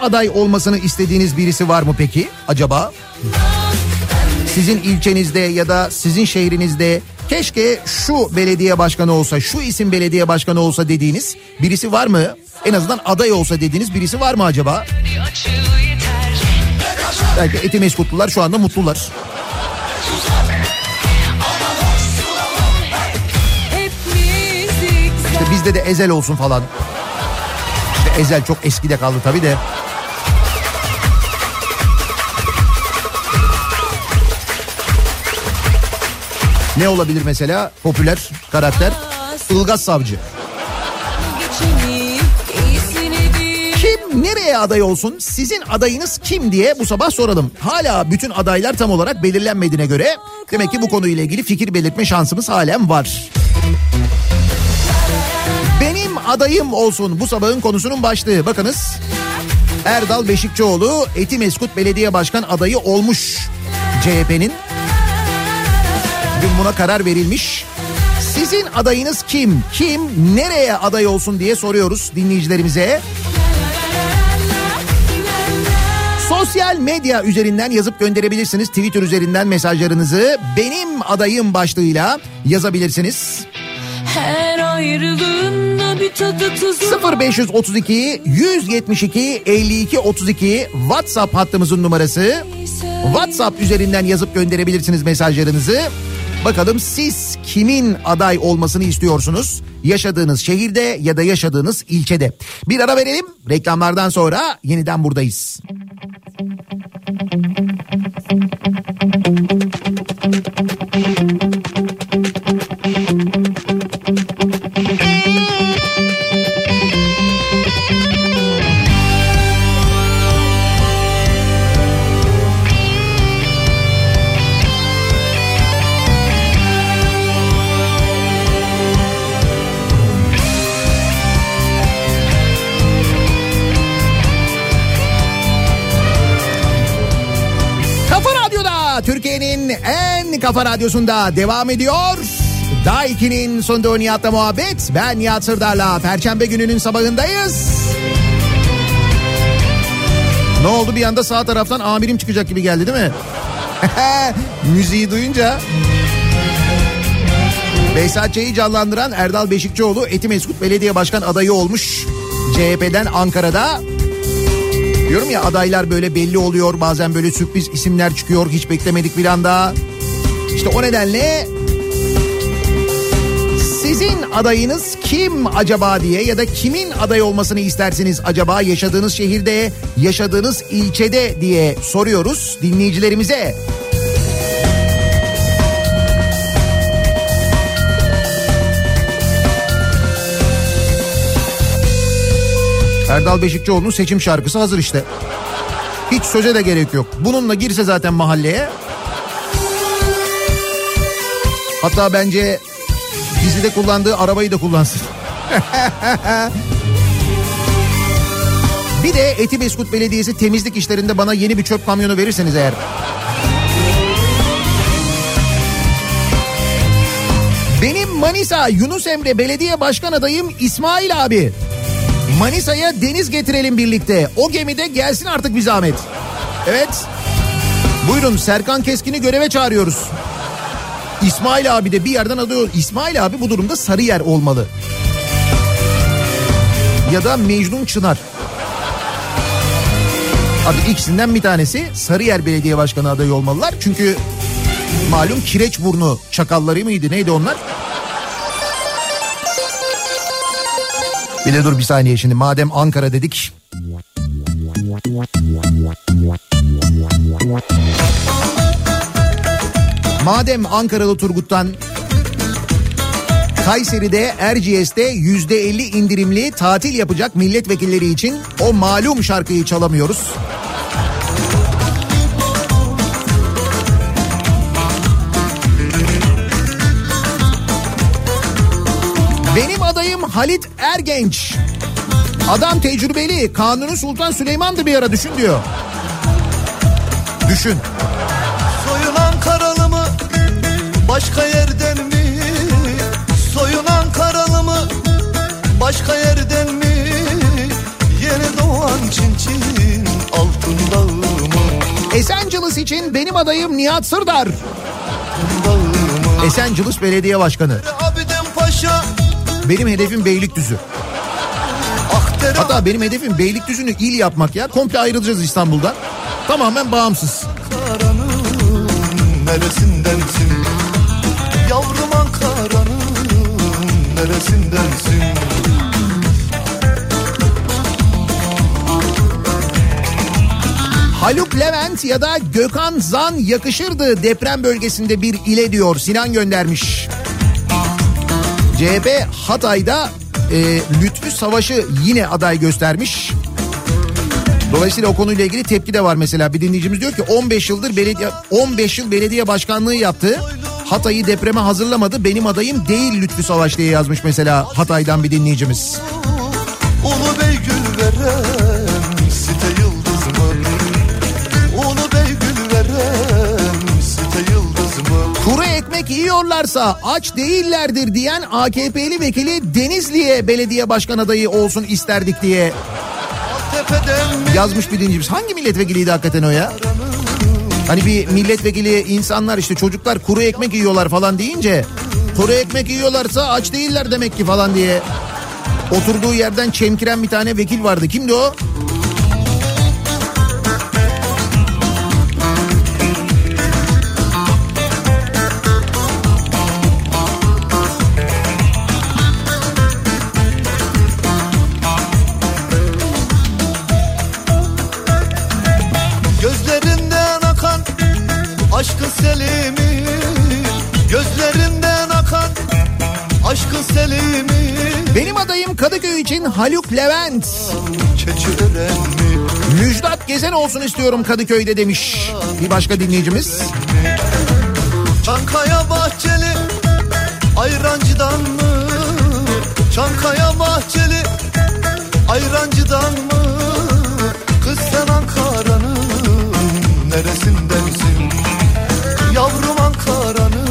aday olmasını istediğiniz birisi var mı peki acaba? Sizin ilçenizde ya da sizin şehrinizde keşke şu belediye başkanı olsa, şu isim belediye başkanı olsa dediğiniz birisi var mı? En azından aday olsa dediğiniz birisi var mı acaba? Belki Etimeskutlular şu anda mutlular. İşte bizde de Ezel olsun falan. İşte Ezel çok eskide kaldı tabii de. Ne olabilir mesela popüler karakter? Ilgaz Savcı. Kim nereye aday olsun? Sizin adayınız kim diye bu sabah soralım. Hala bütün adaylar tam olarak belirlenmediğine göre demek ki bu konuyla ilgili fikir belirtme şansımız halen var. Benim adayım olsun bu sabahın konusunun başlığı. Bakınız Erdal Beşikçioğlu Etimeskut Belediye Başkan adayı olmuş CHP'nin. Dün buna karar verilmiş. Sizin adayınız kim? Kim nereye aday olsun diye soruyoruz dinleyicilerimize. Sosyal medya üzerinden yazıp gönderebilirsiniz. Twitter üzerinden mesajlarınızı benim adayım başlığıyla yazabilirsiniz. Her ayrılığında bir tadı tuzu 0532 172 52 32 WhatsApp hattımızın numarası. WhatsApp üzerinden yazıp gönderebilirsiniz mesajlarınızı. Bakalım siz kimin aday olmasını istiyorsunuz? Yaşadığınız şehirde ya da yaşadığınız ilçede. Bir ara verelim. Reklamlardan sonra yeniden buradayız. Kafa radyosunda devam ediyor. Daiki'nin sonunda Nihat'la muhabbet. Ben Nihat Sırdar'la Perşembe gününün sabahındayız. Ne oldu bir anda sağ taraftan amirim çıkacak gibi geldi değil mi? Müziği duyunca. Behzat Ç'yi canlandıran Erdal Beşikçioğlu Etimeskut Belediye Başkan adayı olmuş. CHP'den Ankara'da Diyorum ya adaylar böyle belli oluyor bazen böyle sürpriz isimler çıkıyor hiç beklemedik bir anda. İşte o nedenle sizin adayınız kim acaba diye ya da kimin aday olmasını istersiniz acaba yaşadığınız şehirde, yaşadığınız ilçede diye soruyoruz dinleyicilerimize. Erdal Beşikçioğlu'nun seçim şarkısı hazır işte. Hiç söze de gerek yok. Bununla girse zaten mahalleye. Hatta bence dizide kullandığı arabayı da kullansın. bir de Etibeskut Belediyesi temizlik işlerinde bana yeni bir çöp kamyonu verirseniz eğer. Benim Manisa Yunus Emre Belediye Başkan adayım İsmail abi. Manisa'ya deniz getirelim birlikte. O gemide gelsin artık bir zahmet. Evet. Buyurun Serkan Keskin'i göreve çağırıyoruz. İsmail abi de bir yerden alıyor. İsmail abi bu durumda Sarıyer olmalı. Ya da Mecnun Çınar. Abi ikisinden bir tanesi Sarıyer Belediye Başkanı adayı olmalılar. Çünkü malum Kireçburnu çakalları mıydı neydi onlar? Bir de dur bir saniye şimdi madem Ankara dedik. Madem Ankaralı Turgut'tan Kayseri'de Erciyes'te yüzde elli indirimli tatil yapacak milletvekilleri için o malum şarkıyı çalamıyoruz. Benim adayım Halit Ergenç. Adam tecrübeli. Kanuni Sultan Süleyman'dı bir ara düşün diyor. Düşün. Esenciles için benim adayım Nihat Sırdar. Esenciles Belediye Başkanı. Benim hedefim Beylikdüzü. Hatta benim hedefim Beylikdüzü'nü il yapmak ya. Komple ayrılacağız İstanbul'dan. Tamamen bağımsız. Ankara'nın neresindensin? Yavrum Ankara'nın neresindensin? Haluk Levent ya da Gökhan Zan yakışırdı deprem bölgesinde bir ile diyor Sinan göndermiş. CHP Hatay'da e, Lütfü Savaş'ı yine aday göstermiş. Dolayısıyla o konuyla ilgili tepki de var mesela. Bir dinleyicimiz diyor ki 15 yıldır belediye 15 yıl belediye başkanlığı yaptı. Hatay'ı depreme hazırlamadı. Benim adayım değil Lütfü Savaş diye yazmış mesela Hatay'dan bir dinleyicimiz. Ulu Bey veren Ekmek yiyorlarsa aç değillerdir diyen AKP'li vekili Denizli'ye belediye başkan adayı olsun isterdik diye yazmış bir dinleyicimiz. Hangi milletvekiliydi hakikaten o ya? Hani bir milletvekili insanlar işte çocuklar kuru ekmek yiyorlar falan deyince kuru ekmek yiyorlarsa aç değiller demek ki falan diye oturduğu yerden çemkiren bir tane vekil vardı. Kimdi o? Kadıköy için Haluk Levent. Müjdat Gezen olsun istiyorum Kadıköy'de demiş bir başka dinleyicimiz. Çankaya Bahçeli ayrancıdan mı? Çankaya Bahçeli ayrancıdan mı? Kız sen Ankara'nın neresindensin? Yavrum Ankara'nın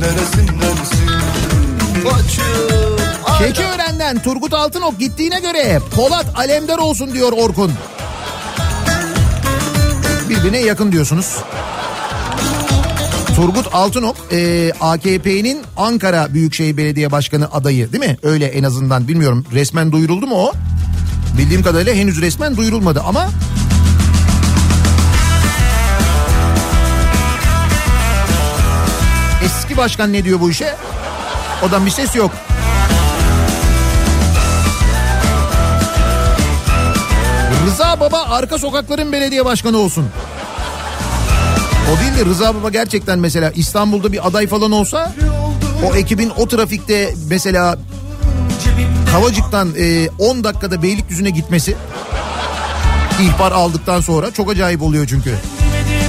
neresindensin? Bacım Keçiören'den Turgut Altınok gittiğine göre Polat Alemdar olsun diyor Orkun. Birbirine yakın diyorsunuz. Turgut Altınok e, AKP'nin Ankara Büyükşehir Belediye Başkanı adayı değil mi? Öyle en azından bilmiyorum resmen duyuruldu mu o? Bildiğim kadarıyla henüz resmen duyurulmadı ama eski başkan ne diyor bu işe? Odan bir ses yok. Rıza Baba arka sokakların belediye başkanı olsun. O değil de Rıza Baba gerçekten mesela İstanbul'da bir aday falan olsa o ekibin o trafikte mesela Kavacık'tan e, 10 dakikada Beylikdüzü'ne gitmesi ihbar aldıktan sonra çok acayip oluyor çünkü.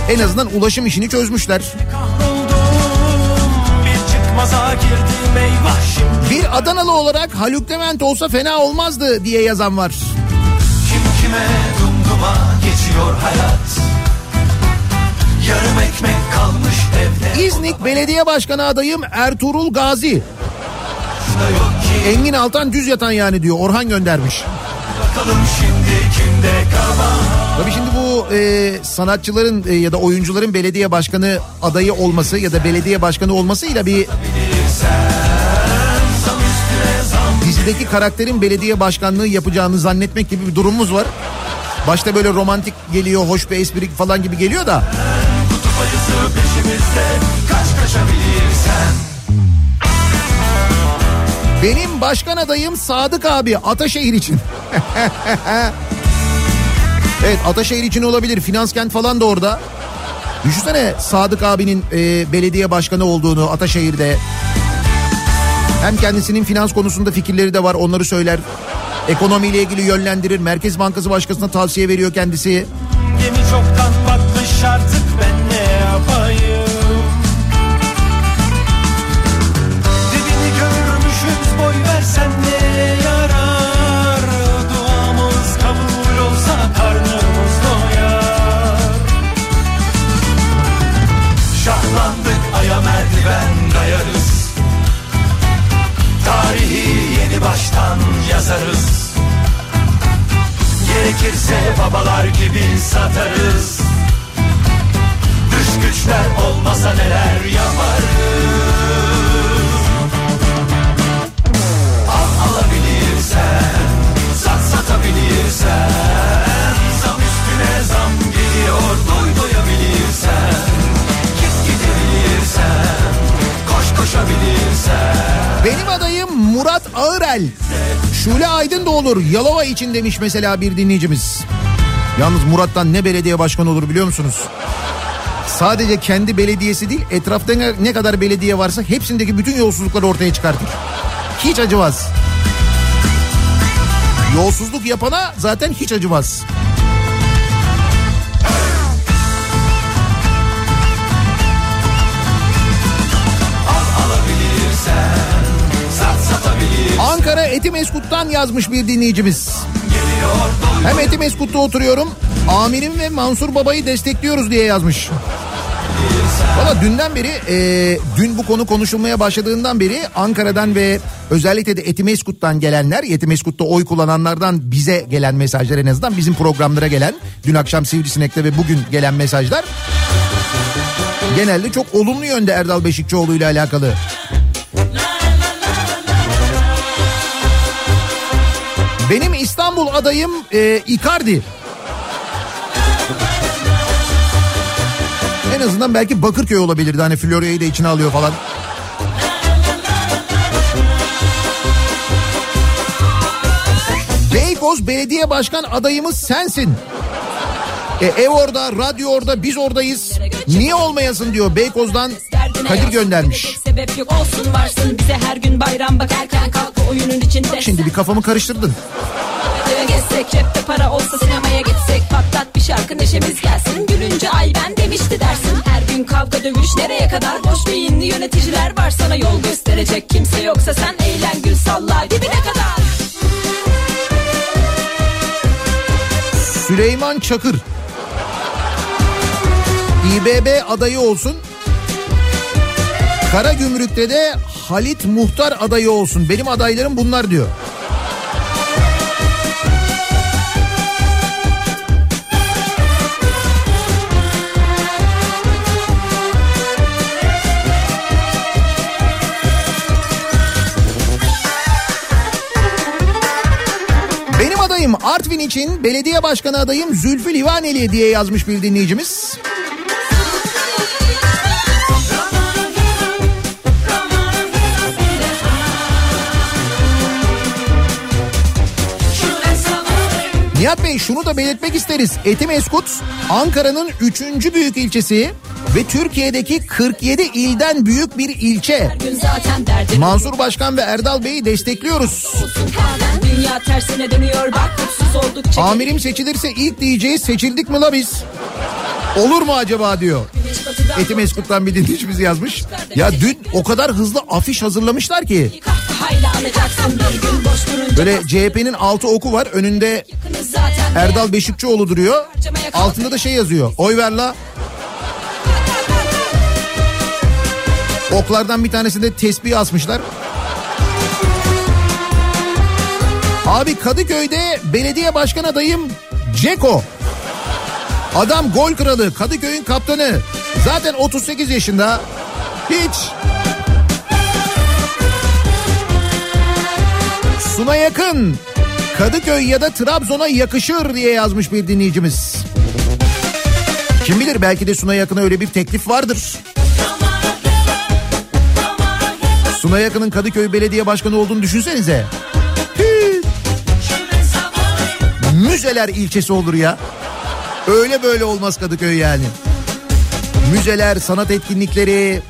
En azından ulaşım işini çözmüşler. Bir Adanalı olarak Haluk Levent olsa fena olmazdı diye yazan var. Kime dumduma geçiyor hayat. Yarım ekmek kalmış evde. İznik Belediye Başkanı adayım Ertuğrul Gazi. Engin Altan düz yatan yani diyor Orhan göndermiş. bakalım şimdi kimde kabahat Tabii şimdi bu e, sanatçıların e, ya da oyuncuların belediye başkanı adayı olması ya da belediye başkanı olmasıyla bir dizideki karakterin belediye başkanlığı yapacağını zannetmek gibi bir durumumuz var. Başta böyle romantik geliyor, hoş bir espri falan gibi geliyor da Kutup ayısı peşimizde kaç kaçabilirsen benim başkan adayım Sadık abi Ataşehir için. evet Ataşehir için olabilir. Finans kent falan da orada. Düşünsene Sadık abinin e, belediye başkanı olduğunu Ataşehir'de. Hem kendisinin finans konusunda fikirleri de var onları söyler. Ekonomiyle ilgili yönlendirir. Merkez Bankası Başkanı'na tavsiye veriyor kendisi. Gemi çoktan yazarız Gerekirse babalar gibi satarız. Dış güçler olmasa neler yaparız Benim adayım Murat Ağırel. Şule Aydın da olur. Yalova için demiş mesela bir dinleyicimiz. Yalnız Murat'tan ne belediye başkanı olur biliyor musunuz? Sadece kendi belediyesi değil etrafta ne- kadar belediye varsa hepsindeki bütün yolsuzlukları ortaya çıkartır. Hiç acımaz. Yolsuzluk yapana zaten hiç acımaz. Satabilirsen Ankara Etimeskut'tan yazmış bir dinleyicimiz. Hem Etimeskut'ta oturuyorum. Amirim ve Mansur Baba'yı destekliyoruz diye yazmış. Valla dünden beri e, dün bu konu konuşulmaya başladığından beri Ankara'dan ve özellikle de Etimeskut'tan gelenler Etimeskut'ta oy kullananlardan bize gelen mesajlar en azından bizim programlara gelen dün akşam Sivrisinek'te ve bugün gelen mesajlar genelde çok olumlu yönde Erdal Beşikçioğlu ile alakalı. Benim İstanbul adayım e, Icardi. En azından belki Bakırköy olabilirdi. Hani Florya'yı da içine alıyor falan. Beykoz Belediye Başkan adayımız sensin. E, ev orada, radyo orada, biz oradayız. Niye olmayasın diyor Beykoz'dan Kadir göndermiş. Şimdi bir kafamı karıştırdın. Gezsek cepte para olsa sinemaya gitsek patlat bir şarkı neşemiz gelsin gülünce ay ben demişti dersin her gün kavga dövüş nereye kadar boş beyinli yöneticiler var sana yol gösterecek kimse yoksa sen eğlen gül salla dibine kadar Süleyman Çakır. İBB adayı olsun. Karagümrük'te de Halit Muhtar adayı olsun. Benim adaylarım bunlar diyor. Adayım Artvin için belediye başkanı adayım Zülfü Livaneli diye yazmış bir dinleyicimiz. Nihat Bey şunu da belirtmek isteriz. Etimeskut Ankara'nın üçüncü büyük ilçesi. ve Türkiye'deki 47 ilden büyük bir ilçe. Mansur Başkan ve Erdal Bey'i destekliyoruz. Amirim seçilirse ilk diyeceğiz seçildik mi la biz? Olur mu acaba diyor. Güneş batıdan Eti Meskut'tan bir dinleyicimiz yazmış. Ya dün o kadar hızlı afiş hazırlamışlar ki. Böyle CHP'nin altı oku var. Önünde. Erdal Beşikçioğlu duruyor. Altında da şey yazıyor. Oy ver la. Oklardan bir tanesinde tesbih asmışlar. Abi Kadıköy'de belediye başkan adayım Ceko. Adam gol kralı, Kadıköy'ün kaptanı. Zaten 38 yaşında. Hiç. Suna yakın. Kadıköy ya da Trabzon'a yakışır diye yazmış bir dinleyicimiz. Kim bilir belki de Suna Yakın'a öyle bir teklif vardır. Suna Yakın'ın Kadıköy Belediye Başkanı olduğunu düşünsenize. Müzeler ilçesi olur ya. Öyle böyle olmaz Kadıköy yani. Müzeler, sanat etkinlikleri.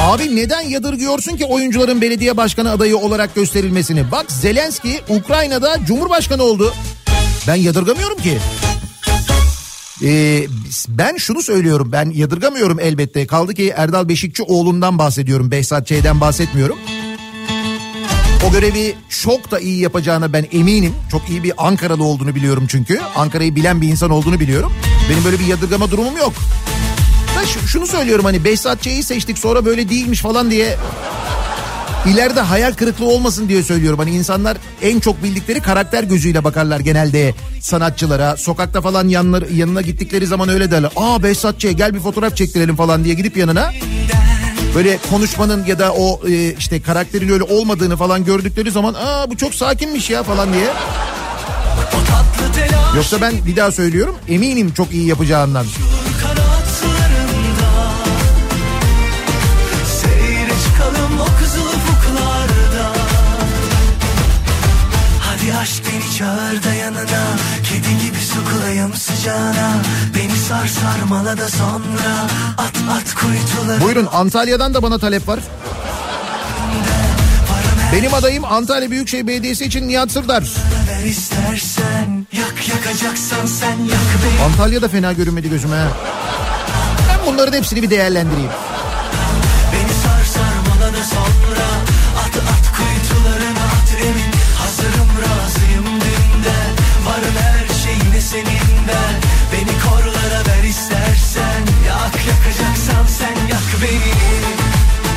Abi neden yadırgıyorsun ki oyuncuların belediye başkanı adayı olarak gösterilmesini? Bak Zelenski Ukrayna'da cumhurbaşkanı oldu. Ben yadırgamıyorum ki. Ee, ben şunu söylüyorum ben yadırgamıyorum elbette. Kaldı ki Erdal Beşikçioğlu'ndan bahsediyorum. Behzat Ç'den bahsetmiyorum. O görevi çok da iyi yapacağına ben eminim. Çok iyi bir Ankaralı olduğunu biliyorum çünkü. Ankara'yı bilen bir insan olduğunu biliyorum. Benim böyle bir yadırgama durumum yok. Ben şu- şunu söylüyorum hani Behzat Ç'yi seçtik sonra böyle değilmiş falan diye ileride hayal kırıklığı olmasın diye söylüyorum. Hani insanlar en çok bildikleri karakter gözüyle bakarlar genelde sanatçılara. Sokakta falan yanlar, yanına gittikleri zaman öyle derler. Aa Behzat Ç gel bir fotoğraf çektirelim falan diye gidip yanına. Böyle konuşmanın ya da o e, işte karakterin öyle olmadığını falan gördükleri zaman aa bu çok sakinmiş ya falan diye. Yoksa ben bir daha söylüyorum eminim çok iyi yapacağından. çağır da yanına sıcağına Beni sar sarmala da sonra At at kuytuları Buyurun Antalya'dan da bana talep var. Benim adayım Antalya Büyükşehir Belediyesi için Nihat Sırdar. istersen Yak yakacaksan sen yak beni Antalya da fena görünmedi gözüme. Ben bunların hepsini bir değerlendireyim. Yakacaksan sen yak beni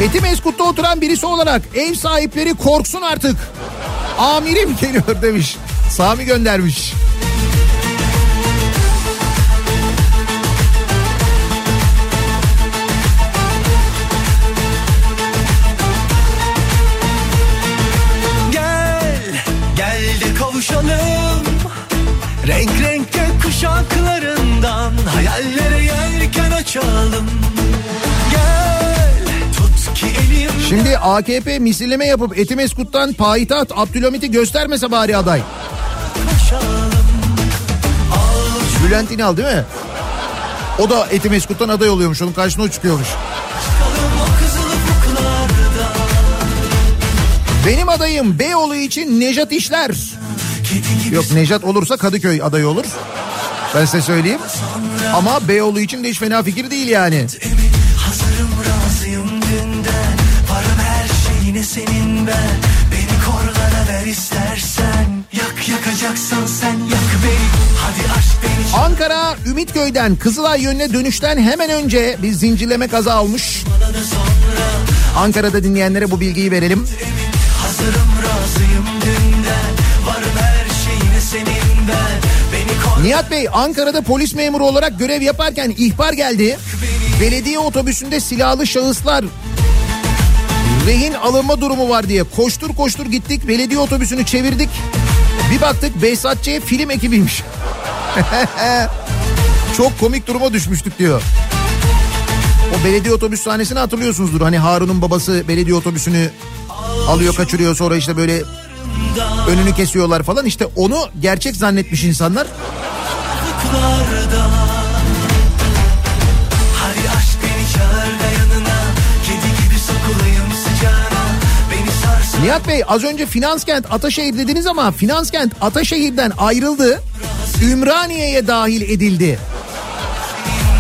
Etimeskut'ta oturan birisi olarak ev sahipleri korksun artık. Amirim geliyor demiş. Sami göndermiş. Gel, gel de kavuşalım Renk renk kuşaklarından Hayallere elim Şimdi AKP misilleme yapıp Etimeskut'tan payitaht Abdülhamit'i göstermese bari aday. Bülent İnal değil mi? O da Etimeskut'tan aday oluyormuş. Onun karşısına o çıkıyormuş. Benim adayım Beyoğlu için Nejat İşler. Yok Nejat olursa Kadıköy adayı olur. Ben size söyleyeyim. Ama Beyoğlu için de hiç fena fikir değil yani. Hazırım razıyım dünden. Varım her şeyine senin ben. Beni korlara ver istersen. Yak yakacaksan sen yak beni. Hadi aşk beni. Ankara Ümitköy'den Kızılay yönüne dönüşten hemen önce bir zincirleme kaza sonra. Ankara'da dinleyenlere bu bilgiyi verelim. Nihat Bey Ankara'da polis memuru olarak görev yaparken ihbar geldi. Belediye otobüsünde silahlı şahıslar rehin alınma durumu var diye koştur koştur gittik. Belediye otobüsünü çevirdik. Bir baktık Behzat Ç. film ekibiymiş. Çok komik duruma düşmüştük diyor. O belediye otobüs sahnesini hatırlıyorsunuzdur. Hani Harun'un babası belediye otobüsünü alıyor kaçırıyor sonra işte böyle önünü kesiyorlar falan işte onu gerçek zannetmiş insanlar. Uzaklarda Hadi aşk beni çağır da yanına Kedi gibi sokulayım sıcağına Beni sarsın Nihat Bey az önce Finanskent Ataşehir dediniz ama Finanskent Ataşehir'den ayrıldı. Ümraniye'ye dahil edildi.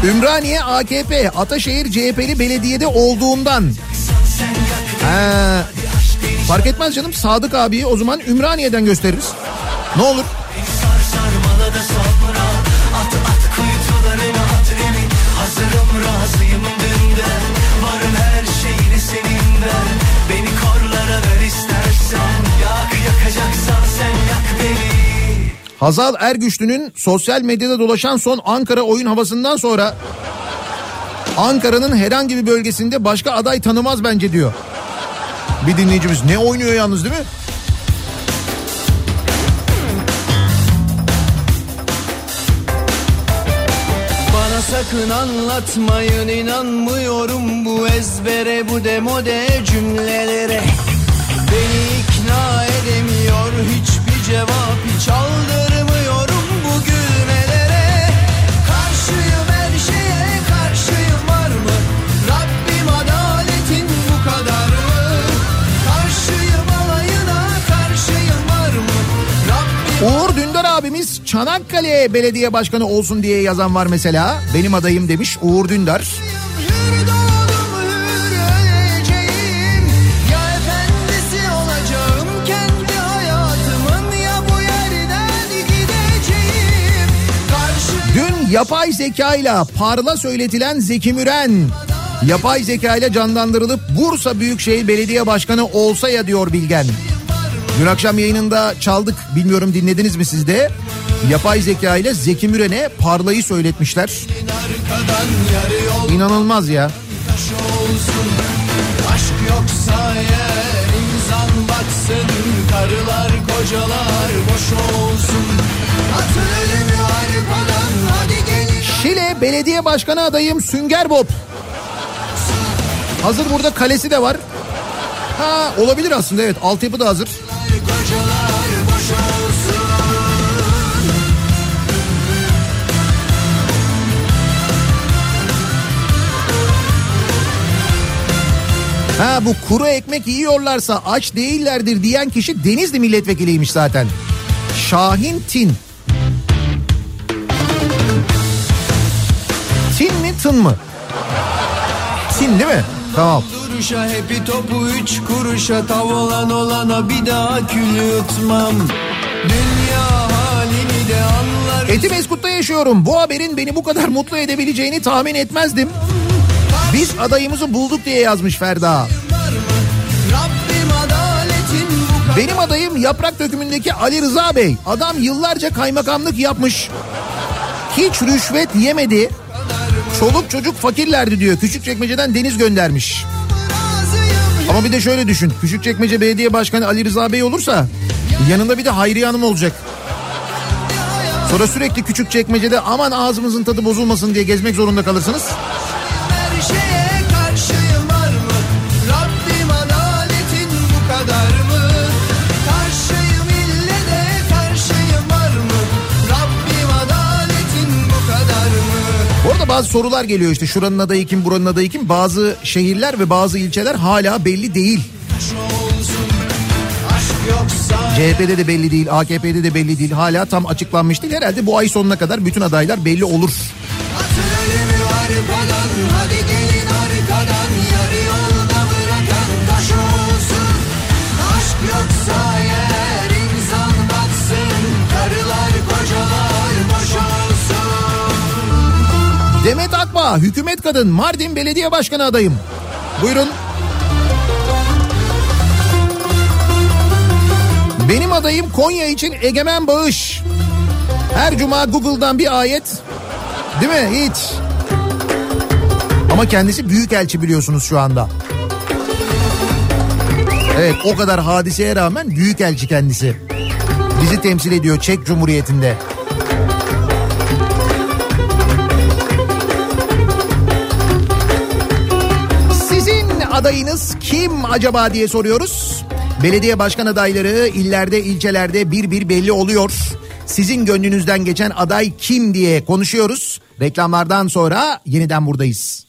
Ümraniye AKP, Ataşehir CHP'li belediyede olduğundan. Ha, fark etmez canım Sadık abiyi o zaman Ümraniye'den gösteririz. Ne olur. Hazal Ergüçlü'nün sosyal medyada dolaşan son Ankara oyun havasından sonra Ankara'nın herhangi bir bölgesinde başka aday tanımaz bence diyor. Bir dinleyicimiz ne oynuyor yalnız değil mi? Sakın anlatmayın inanmıyorum bu ezbere bu demode cümlelere Beni ikna edemiyor hiçbir cevap hiç aldırmıyorum abimiz Çanakkale Belediye Başkanı olsun diye yazan var mesela. Benim adayım demiş Uğur Dündar. Dün yapay zekayla parla söyletilen Zeki Müren yapay zekayla canlandırılıp Bursa Büyükşehir Belediye Başkanı olsa ya diyor Bilgen. Dün akşam yayınında çaldık bilmiyorum dinlediniz mi siz de? Yapay zeka ile Zeki Müren'e parlayı söyletmişler. İnanılmaz ya. olsun Aşk yoksa eğer insan baksın Karılar kocalar boş olsun Atın arkadan hadi gelin Şile Belediye Başkanı adayım Sünger Bob. Hazır burada kalesi de var. Ha olabilir aslında evet altyapı da hazır. Ha bu kuru ekmek yiyorlarsa aç değillerdir diyen kişi Denizli milletvekiliymiş zaten. Şahin Tin. Tin mi tın mı? Tin değil mi? Tamam. Duruşa hepi topu üç kuruşa tavolan olana bir daha kül yutmam Dünya halini de anlar Etimeskut'ta yaşıyorum. Bu haberin beni bu kadar mutlu edebileceğini tahmin etmezdim. Biz adayımızı bulduk diye yazmış Ferda. Benim adayım yaprak dökümündeki Ali Rıza Bey. Adam yıllarca kaymakamlık yapmış. Hiç rüşvet yemedi. Çoluk çocuk fakirlerdi diyor. Küçükçekmece'den Deniz göndermiş. Ama bir de şöyle düşün. Küçükçekmece Belediye Başkanı Ali Rıza Bey olursa yanında bir de Hayriye Hanım olacak. Sonra sürekli Küçükçekmece'de aman ağzımızın tadı bozulmasın diye gezmek zorunda kalırsınız. her şeye Bazı sorular geliyor işte şuranın adayı kim buranın adayı kim. Bazı şehirler ve bazı ilçeler hala belli değil. CHP'de de belli değil, AKP'de de belli değil. Hala tam açıklanmış değil. Herhalde bu ay sonuna kadar bütün adaylar belli olur. Atın ölümü arkadan Hadi gelin Demet Akbağ, hükümet kadın, Mardin Belediye Başkanı adayım. Buyurun. Benim adayım Konya için egemen bağış. Her cuma Google'dan bir ayet. Değil mi? Hiç. Ama kendisi büyükelçi biliyorsunuz şu anda. Evet o kadar hadiseye rağmen büyükelçi kendisi. Bizi temsil ediyor Çek Cumhuriyeti'nde. Adayınız kim acaba diye soruyoruz. Belediye başkan adayları illerde ilçelerde bir bir belli oluyor. Sizin gönlünüzden geçen aday kim diye konuşuyoruz. Reklamlardan sonra yeniden buradayız.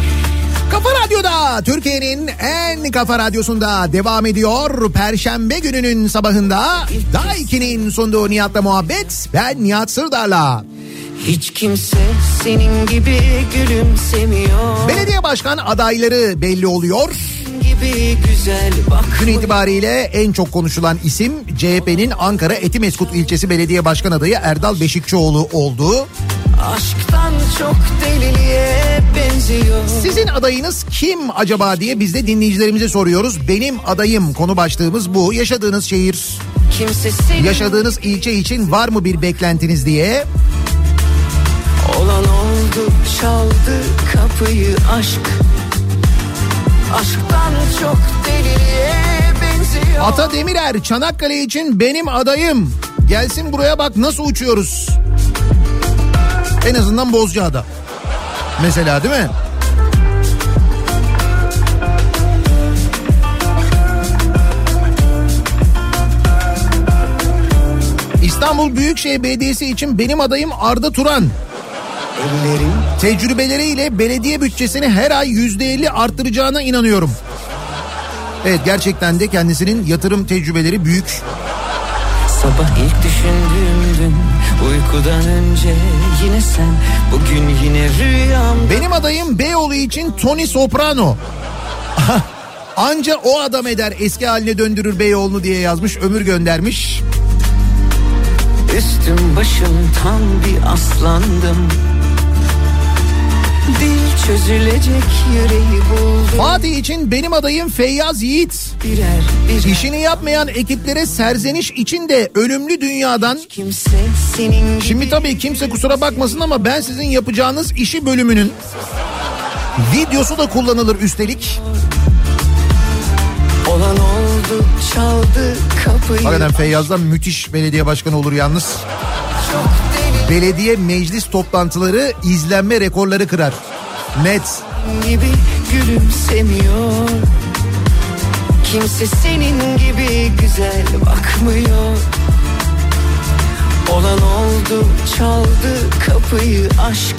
Kafa Radyo'da Türkiye'nin en kafa radyosunda devam ediyor. Perşembe gününün sabahında Daiki'nin sunduğu Nihat'la muhabbet ben Nihat Sırdar'la. Hiç kimse senin gibi gülümsemiyor Belediye başkan adayları belli oluyor. Gün itibariyle en çok konuşulan isim CHP'nin Ankara Etimeskut ilçesi belediye başkan adayı Erdal Beşikçioğlu oldu. Aşktan çok deliliğe benziyor Sizin adayınız kim acaba diye biz de dinleyicilerimize soruyoruz. Benim adayım konu başlığımız bu. Yaşadığınız şehir, Kimse senin yaşadığınız ilçe için var mı bir beklentiniz diye olan oldu çaldı kapıyı aşk Aşktan çok deliliğe benziyor Ata Demirer Çanakkale için benim adayım. Gelsin buraya bak nasıl uçuyoruz. En azından Bozcaada. Mesela değil mi? İstanbul Büyükşehir Belediyesi için benim adayım Arda Turan. Ellerim Tecrübeleriyle belediye bütçesini her ay yüzde elli arttıracağına inanıyorum. Evet gerçekten de kendisinin yatırım tecrübeleri büyük. Sabah ilk düşündüğüm dün uykudan önce yine sen Bugün yine rüyamda Benim adayım Beyoğlu için Tony Soprano. Anca o adam eder eski haline döndürür Beyoğlu'nu diye yazmış ömür göndermiş. Üstüm başım tam bir aslandım Dil çözülecek yüreği buldum Fatih için benim adayım Feyyaz Yiğit. Birer birer İşini yapmayan ekiplere serzeniş için de ölümlü dünyadan kimse senin Şimdi tabii kimse kusura bakmasın ama ben sizin yapacağınız işi bölümünün videosu da kullanılır üstelik. olan oldu çaldı kapıyı Hakikaten Feyyaz'dan müthiş belediye başkanı olur yalnız. Belediye meclis toplantıları izlenme rekorları kırar. Net. gibi gülümsemiyor Kimse senin gibi güzel bakmıyor Olan oldu çaldı kapıyı aşk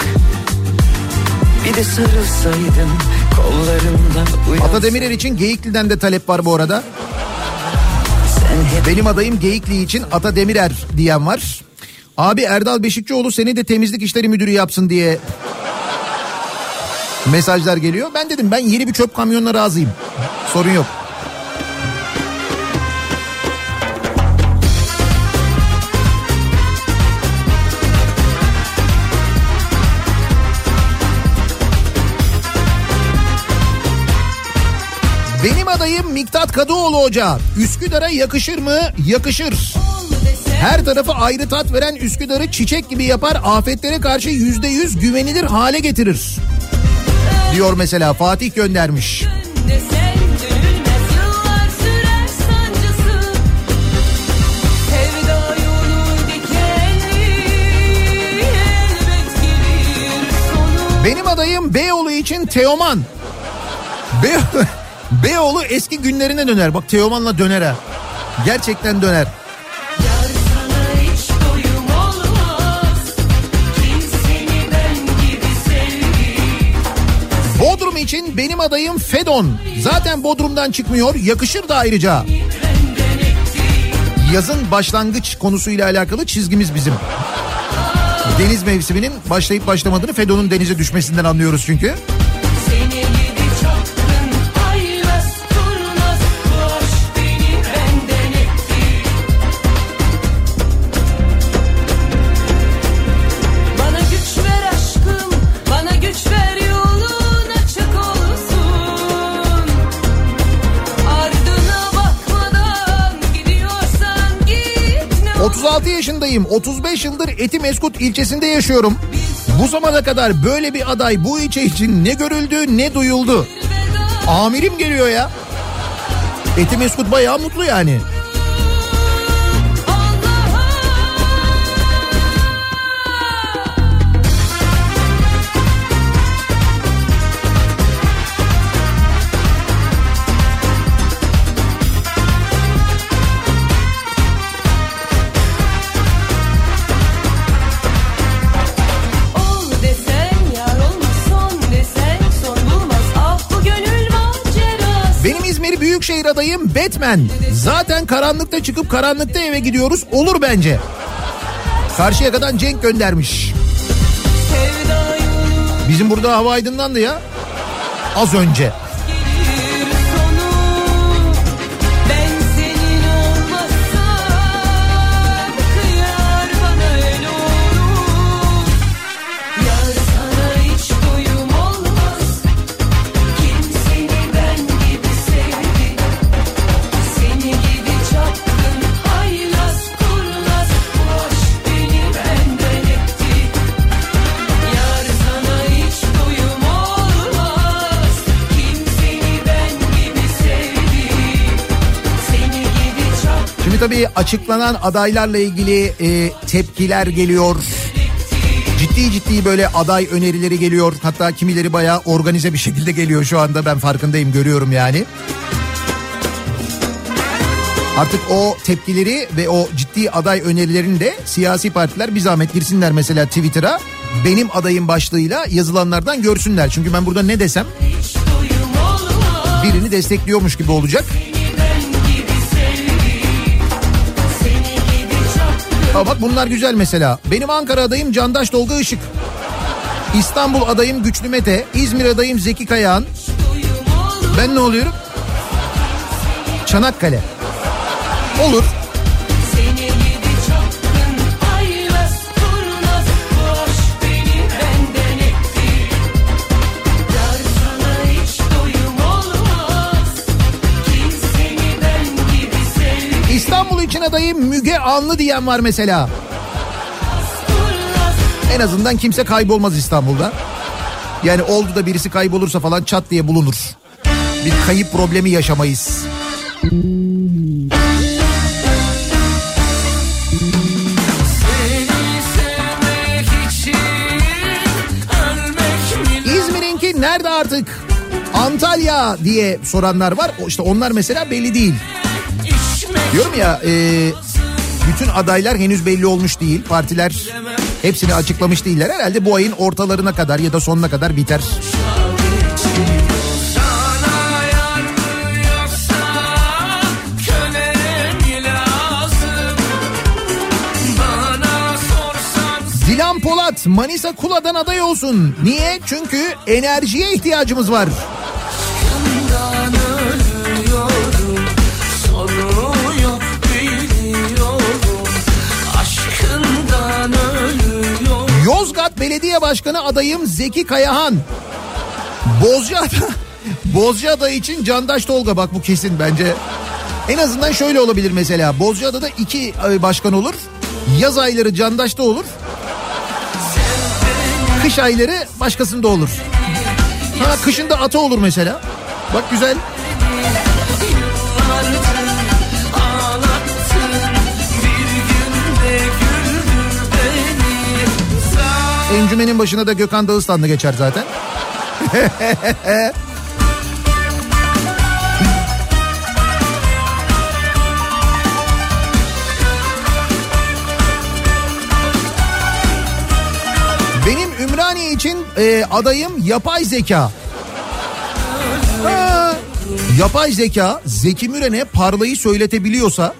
Bir de sarılsaydım kollarından uyansın Ata Demirer için Geyikli'den de talep var bu arada. Benim adayım Geyikli için Ata Demirer diyen var. Abi Erdal Beşikçioğlu seni de temizlik işleri müdürü yapsın diye mesajlar geliyor. Ben dedim ben yeni bir çöp kamyonuna razıyım. Sorun yok. Benim adayım Miktat Kadıoğlu Hoca. Üsküdar'a yakışır mı? Yakışır. Her tarafı ayrı tat veren Üsküdar'ı çiçek gibi yapar, afetlere karşı yüzde yüz güvenilir hale getirir. Diyor mesela Fatih göndermiş. Benim adayım Beyoğlu için Teoman. Be Beyoğlu eski günlerine döner. Bak Teoman'la döner ha. Gerçekten döner. İçin benim adayım Fedon. Zaten Bodrum'dan çıkmıyor. Yakışır da ayrıca. Yazın başlangıç konusuyla alakalı çizgimiz bizim. Deniz mevsiminin başlayıp başlamadığını Fedon'un denize düşmesinden anlıyoruz çünkü. Seni 36 yaşındayım. 35 yıldır Etimeskut ilçesinde yaşıyorum. Bu zamana kadar böyle bir aday bu ilçe için ne görüldü ne duyuldu. Amirim geliyor ya. Etimeskut bayağı mutlu yani. Büyükşehir adayım Batman. Zaten karanlıkta çıkıp karanlıkta eve gidiyoruz. Olur bence. Karşıyaka'dan Cenk göndermiş. Bizim burada hava aydınlandı ya. Az önce. Tabii açıklanan adaylarla ilgili e, tepkiler geliyor. Ciddi ciddi böyle aday önerileri geliyor. Hatta kimileri bayağı organize bir şekilde geliyor şu anda. Ben farkındayım görüyorum yani. Artık o tepkileri ve o ciddi aday önerilerini de siyasi partiler bir zahmet girsinler mesela Twitter'a. Benim adayım başlığıyla yazılanlardan görsünler. Çünkü ben burada ne desem birini destekliyormuş gibi olacak. Ama bak bunlar güzel mesela. Benim Ankara adayım Candaş Tolga Işık. İstanbul adayım Güçlü Mete. İzmir adayım Zeki Kayağan. Ben ne oluyorum? Çanakkale. Olur. Adayım Müge Anlı diyen var mesela. En azından kimse kaybolmaz İstanbul'da. Yani oldu da birisi kaybolursa falan çat diye bulunur. Bir kayıp problemi yaşamayız. İzmir'inki nerede artık? Antalya diye soranlar var. İşte onlar mesela belli değil. Diyorum ya e, bütün adaylar henüz belli olmuş değil. Partiler hepsini açıklamış değiller. Herhalde bu ayın ortalarına kadar ya da sonuna kadar biter. Dilan Polat Manisa Kula'dan aday olsun. Niye? Çünkü enerjiye ihtiyacımız var. Yozgat Belediye Başkanı adayım Zeki Kayahan. Bozcaada, Bozcaada için Candaş Tolga bak bu kesin bence. En azından şöyle olabilir mesela. Bozcaada'da iki e, başkan olur. Yaz ayları Candaş'ta olur. Kış ayları başkasında olur. Ha kışında ata olur mesela. Bak güzel. Encümenin başına da Gökhan Dağıstan'la geçer zaten. Benim Ümraniye için e, adayım yapay zeka. Yapay zeka Zeki Müren'e parlayı söyletebiliyorsa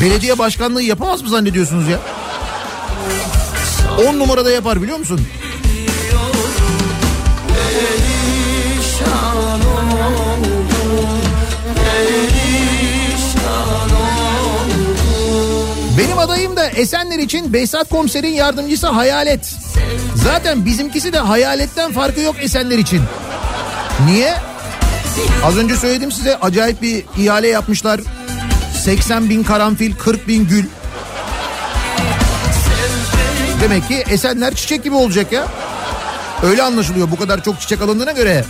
belediye başkanlığı yapamaz mı zannediyorsunuz ya? 10 numarada yapar biliyor musun? Benim adayım da Esenler için Behzat Komiser'in yardımcısı Hayalet. Zaten bizimkisi de Hayalet'ten farkı yok Esenler için. Niye? Az önce söyledim size acayip bir ihale yapmışlar. 80 bin karanfil, 40 bin gül. Demek ki Esenler çiçek gibi olacak ya. Öyle anlaşılıyor bu kadar çok çiçek alındığına göre.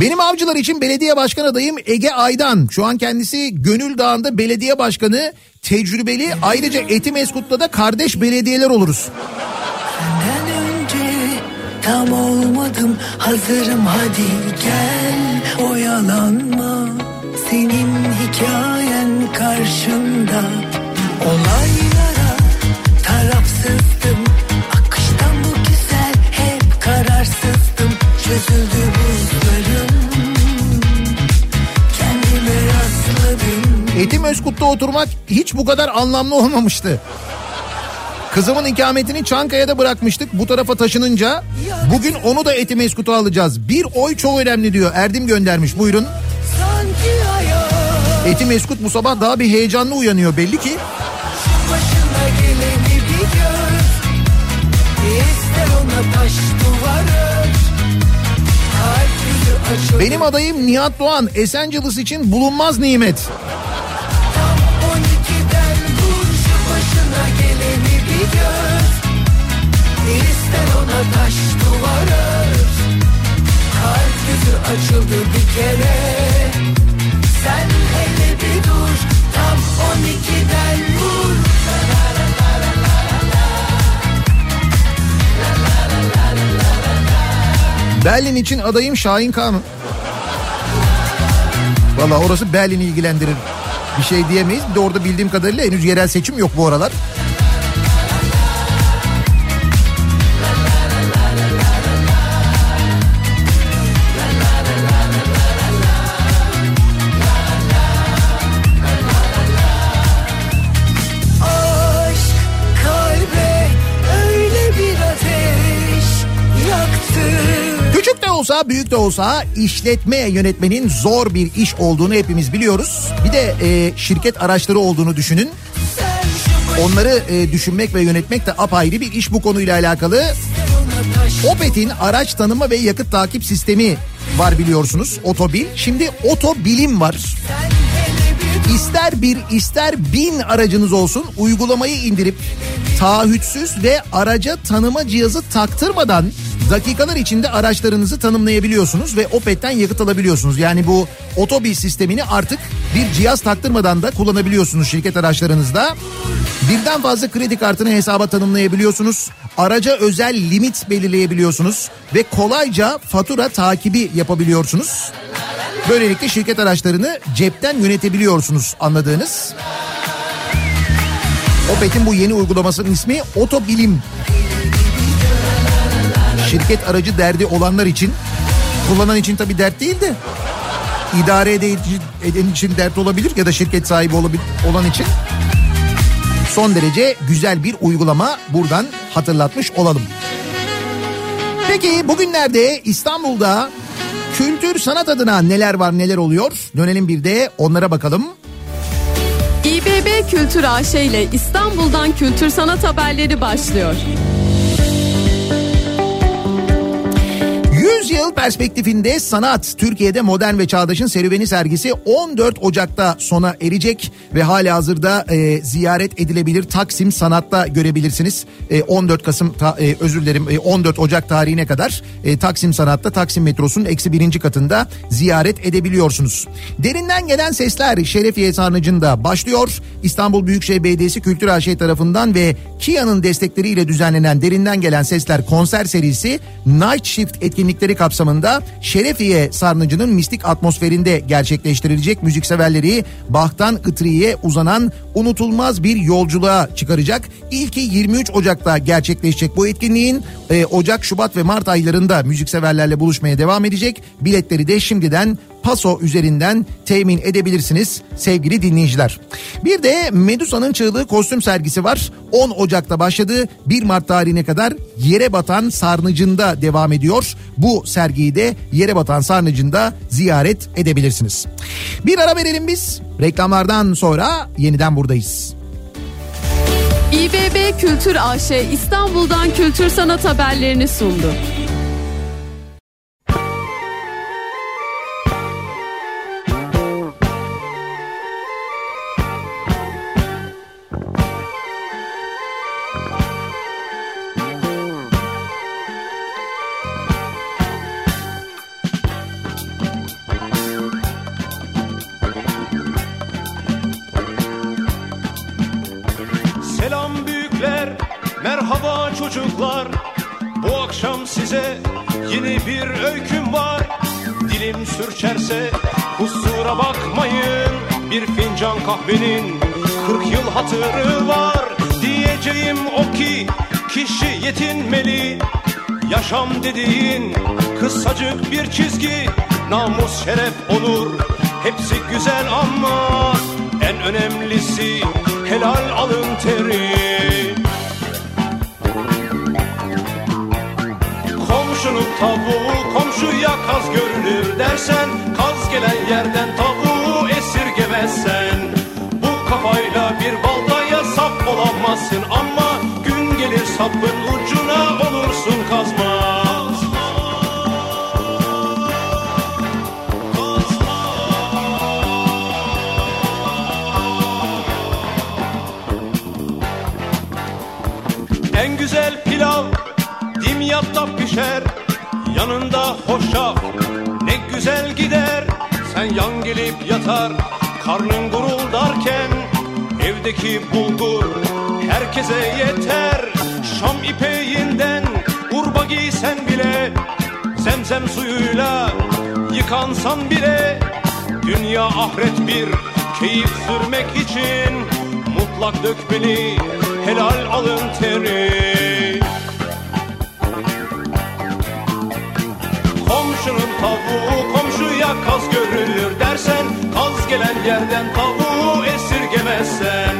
Benim avcılar için belediye başkan adayım Ege Aydan. Şu an kendisi Gönül Dağı'nda belediye başkanı tecrübeli. Ayrıca Etimeskut'ta da kardeş belediyeler oluruz. Tam olmadım hazırım. Hadi gel oyalanma. Senin hikayen karşında olaylara çözüldü kendime rastladım. Etimeskut'ta oturmak hiç bu kadar anlamlı olmamıştı. Kızımın ikametini Çankaya'da bırakmıştık bu tarafa taşınınca. Bugün onu da Etimeskut'a alacağız. Bir oy çok önemli diyor. Erdim göndermiş buyurun. Etimeskut bu sabah daha bir heyecanlı uyanıyor belli ki. Benim adayım Nihat Doğan Esenciles için bulunmaz nimet. Taş duvar ör Kalp yüzü açıldı bir kere Sen hele bir dur Tam 12'den vur Berlin için adayım Şahin Kağan. Valla orası Berlin'i ilgilendirir. Bir şey diyemeyiz. Bir de orada bildiğim kadarıyla henüz yerel seçim yok bu aralar. Olsa büyük de olsa işletme yönetmenin zor bir iş olduğunu hepimiz biliyoruz. Bir de e, şirket araçları olduğunu düşünün. Onları e, düşünmek ve yönetmek de apayrı bir iş bu konuyla alakalı. Opet'in araç tanıma ve yakıt takip sistemi var biliyorsunuz. Otobil. Şimdi otobilim var. İster bir ister bin aracınız olsun uygulamayı indirip taahhütsüz ve araca tanıma cihazı taktırmadan dakikalar içinde araçlarınızı tanımlayabiliyorsunuz ve Opet'ten yakıt alabiliyorsunuz. Yani bu otobil sistemini artık bir cihaz taktırmadan da kullanabiliyorsunuz şirket araçlarınızda. Birden fazla kredi kartını hesaba tanımlayabiliyorsunuz. Araca özel limit belirleyebiliyorsunuz ve kolayca fatura takibi yapabiliyorsunuz. Böylelikle şirket araçlarını cepten yönetebiliyorsunuz anladığınız. Opet'in bu yeni uygulamasının ismi Otobilim. Şirket aracı derdi olanlar için, kullanan için tabii dert değil de idare eden için dert olabilir ya da şirket sahibi olabilir, olan için son derece güzel bir uygulama buradan hatırlatmış olalım. Peki bugünlerde İstanbul'da kültür sanat adına neler var neler oluyor? Dönelim bir de onlara bakalım. İBB Kültür AŞ ile İstanbul'dan kültür sanat haberleri başlıyor. Yıl perspektifinde sanat Türkiye'de modern ve çağdaşın serüveni sergisi 14 Ocak'ta sona erecek ve hala hazırda e, ziyaret edilebilir Taksim Sanat'ta görebilirsiniz. E, 14 Kasım ta- e, özür dilerim e, 14 Ocak tarihine kadar e, Taksim Sanat'ta Taksim metrosunun eksi birinci katında ziyaret edebiliyorsunuz. Derinden gelen sesler Şerefiye Sarnıcı'nda başlıyor. İstanbul Büyükşehir Belediyesi Kültür AŞ tarafından ve Kia'nın destekleriyle düzenlenen Derinden Gelen Sesler konser serisi Night Shift etkinlikleri kapsamında Şerefiye Sarnıcı'nın mistik atmosferinde gerçekleştirilecek müzikseverleri Bach'tan Itri'ye uzanan unutulmaz bir yolculuğa çıkaracak. İlki 23 Ocak'ta gerçekleşecek bu etkinliğin e, Ocak, Şubat ve Mart aylarında müzikseverlerle buluşmaya devam edecek. Biletleri de şimdiden Paso üzerinden temin edebilirsiniz sevgili dinleyiciler. Bir de Medusa'nın çığlığı kostüm sergisi var. 10 Ocak'ta başladı. 1 Mart tarihine kadar Yere Batan Sarnıcı'nda devam ediyor. Bu sergiyi de Yere Batan Sarnıcı'nda ziyaret edebilirsiniz. Bir ara verelim biz. Reklamlardan sonra yeniden buradayız. İBB Kültür AŞ İstanbul'dan kültür sanat haberlerini sundu. Fincan kahvenin 40 yıl hatırı var. Diyeceğim o ki kişi yetinmeli. Yaşam dediğin kısacık bir çizgi. Namus, şeref, onur hepsi güzel ama en önemlisi helal alın teri. Komşunun tavuğu komşuya kaz görünür dersen Kaz gelen yerden tavuğu esirgemezsen Bu kafayla bir baltaya sap olamazsın. Ama gün gelir sapın ucuna olursun kazma. En güzel pilav dimyatta pişer Yanında hoşaf. Ne güzel gider Sen yan gelip yatar karnın guruldarken Evdeki bulgur herkese yeter. Şam ipeğinden urba giysen bile Zemzem suyuyla yıkansan bile Dünya ahiret bir keyif sürmek için Mutlak dökmeli helal alın teri. Komşunun tavuğu komşuya kaz Kaz gelen yerden tavuğu esirgemezsen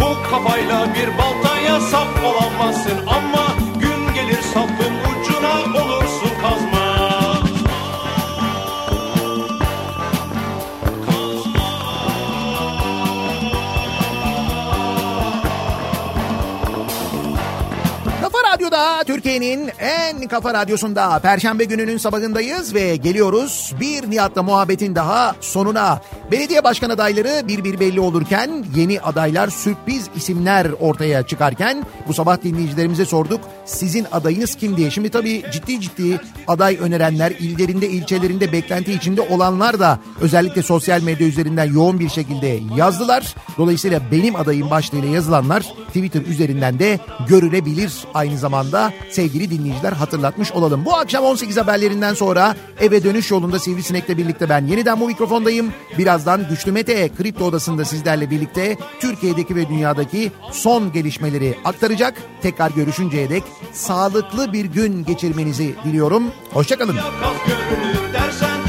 Bu kafayla bir baltaya sap olamazsın. Ama gün gelir sapın ucuna olursun kazma. Radyo'da Türkiye'nin en kafa radyosunda Perşembe gününün sabahındayız ve geliyoruz. Bir Nihat'la muhabbetin daha sonuna. Belediye başkan adayları bir bir belli olurken yeni adaylar sürpriz isimler ortaya çıkarken bu sabah dinleyicilerimize sorduk sizin adayınız kim diye. Şimdi tabii ciddi ciddi aday önerenler illerinde ilçelerinde beklenti içinde olanlar da özellikle sosyal medya üzerinden yoğun bir şekilde yazdılar. Dolayısıyla benim adayım başlığıyla yazılanlar Twitter üzerinden de görülebilir aynı zamanda sevgili dinleyiciler hatırlatmış olalım. Bu akşam 18 haberlerinden sonra eve dönüş yolunda Sivrisinek'le birlikte ben yeniden bu mikrofondayım. Birazdan Güçlü Mete Kripto Odası'nda sizlerle birlikte Türkiye'deki ve dünyadaki son gelişmeleri aktaracak. Tekrar görüşünceye dek sağlıklı bir gün geçirmenizi diliyorum. Hoşçakalın. Dersen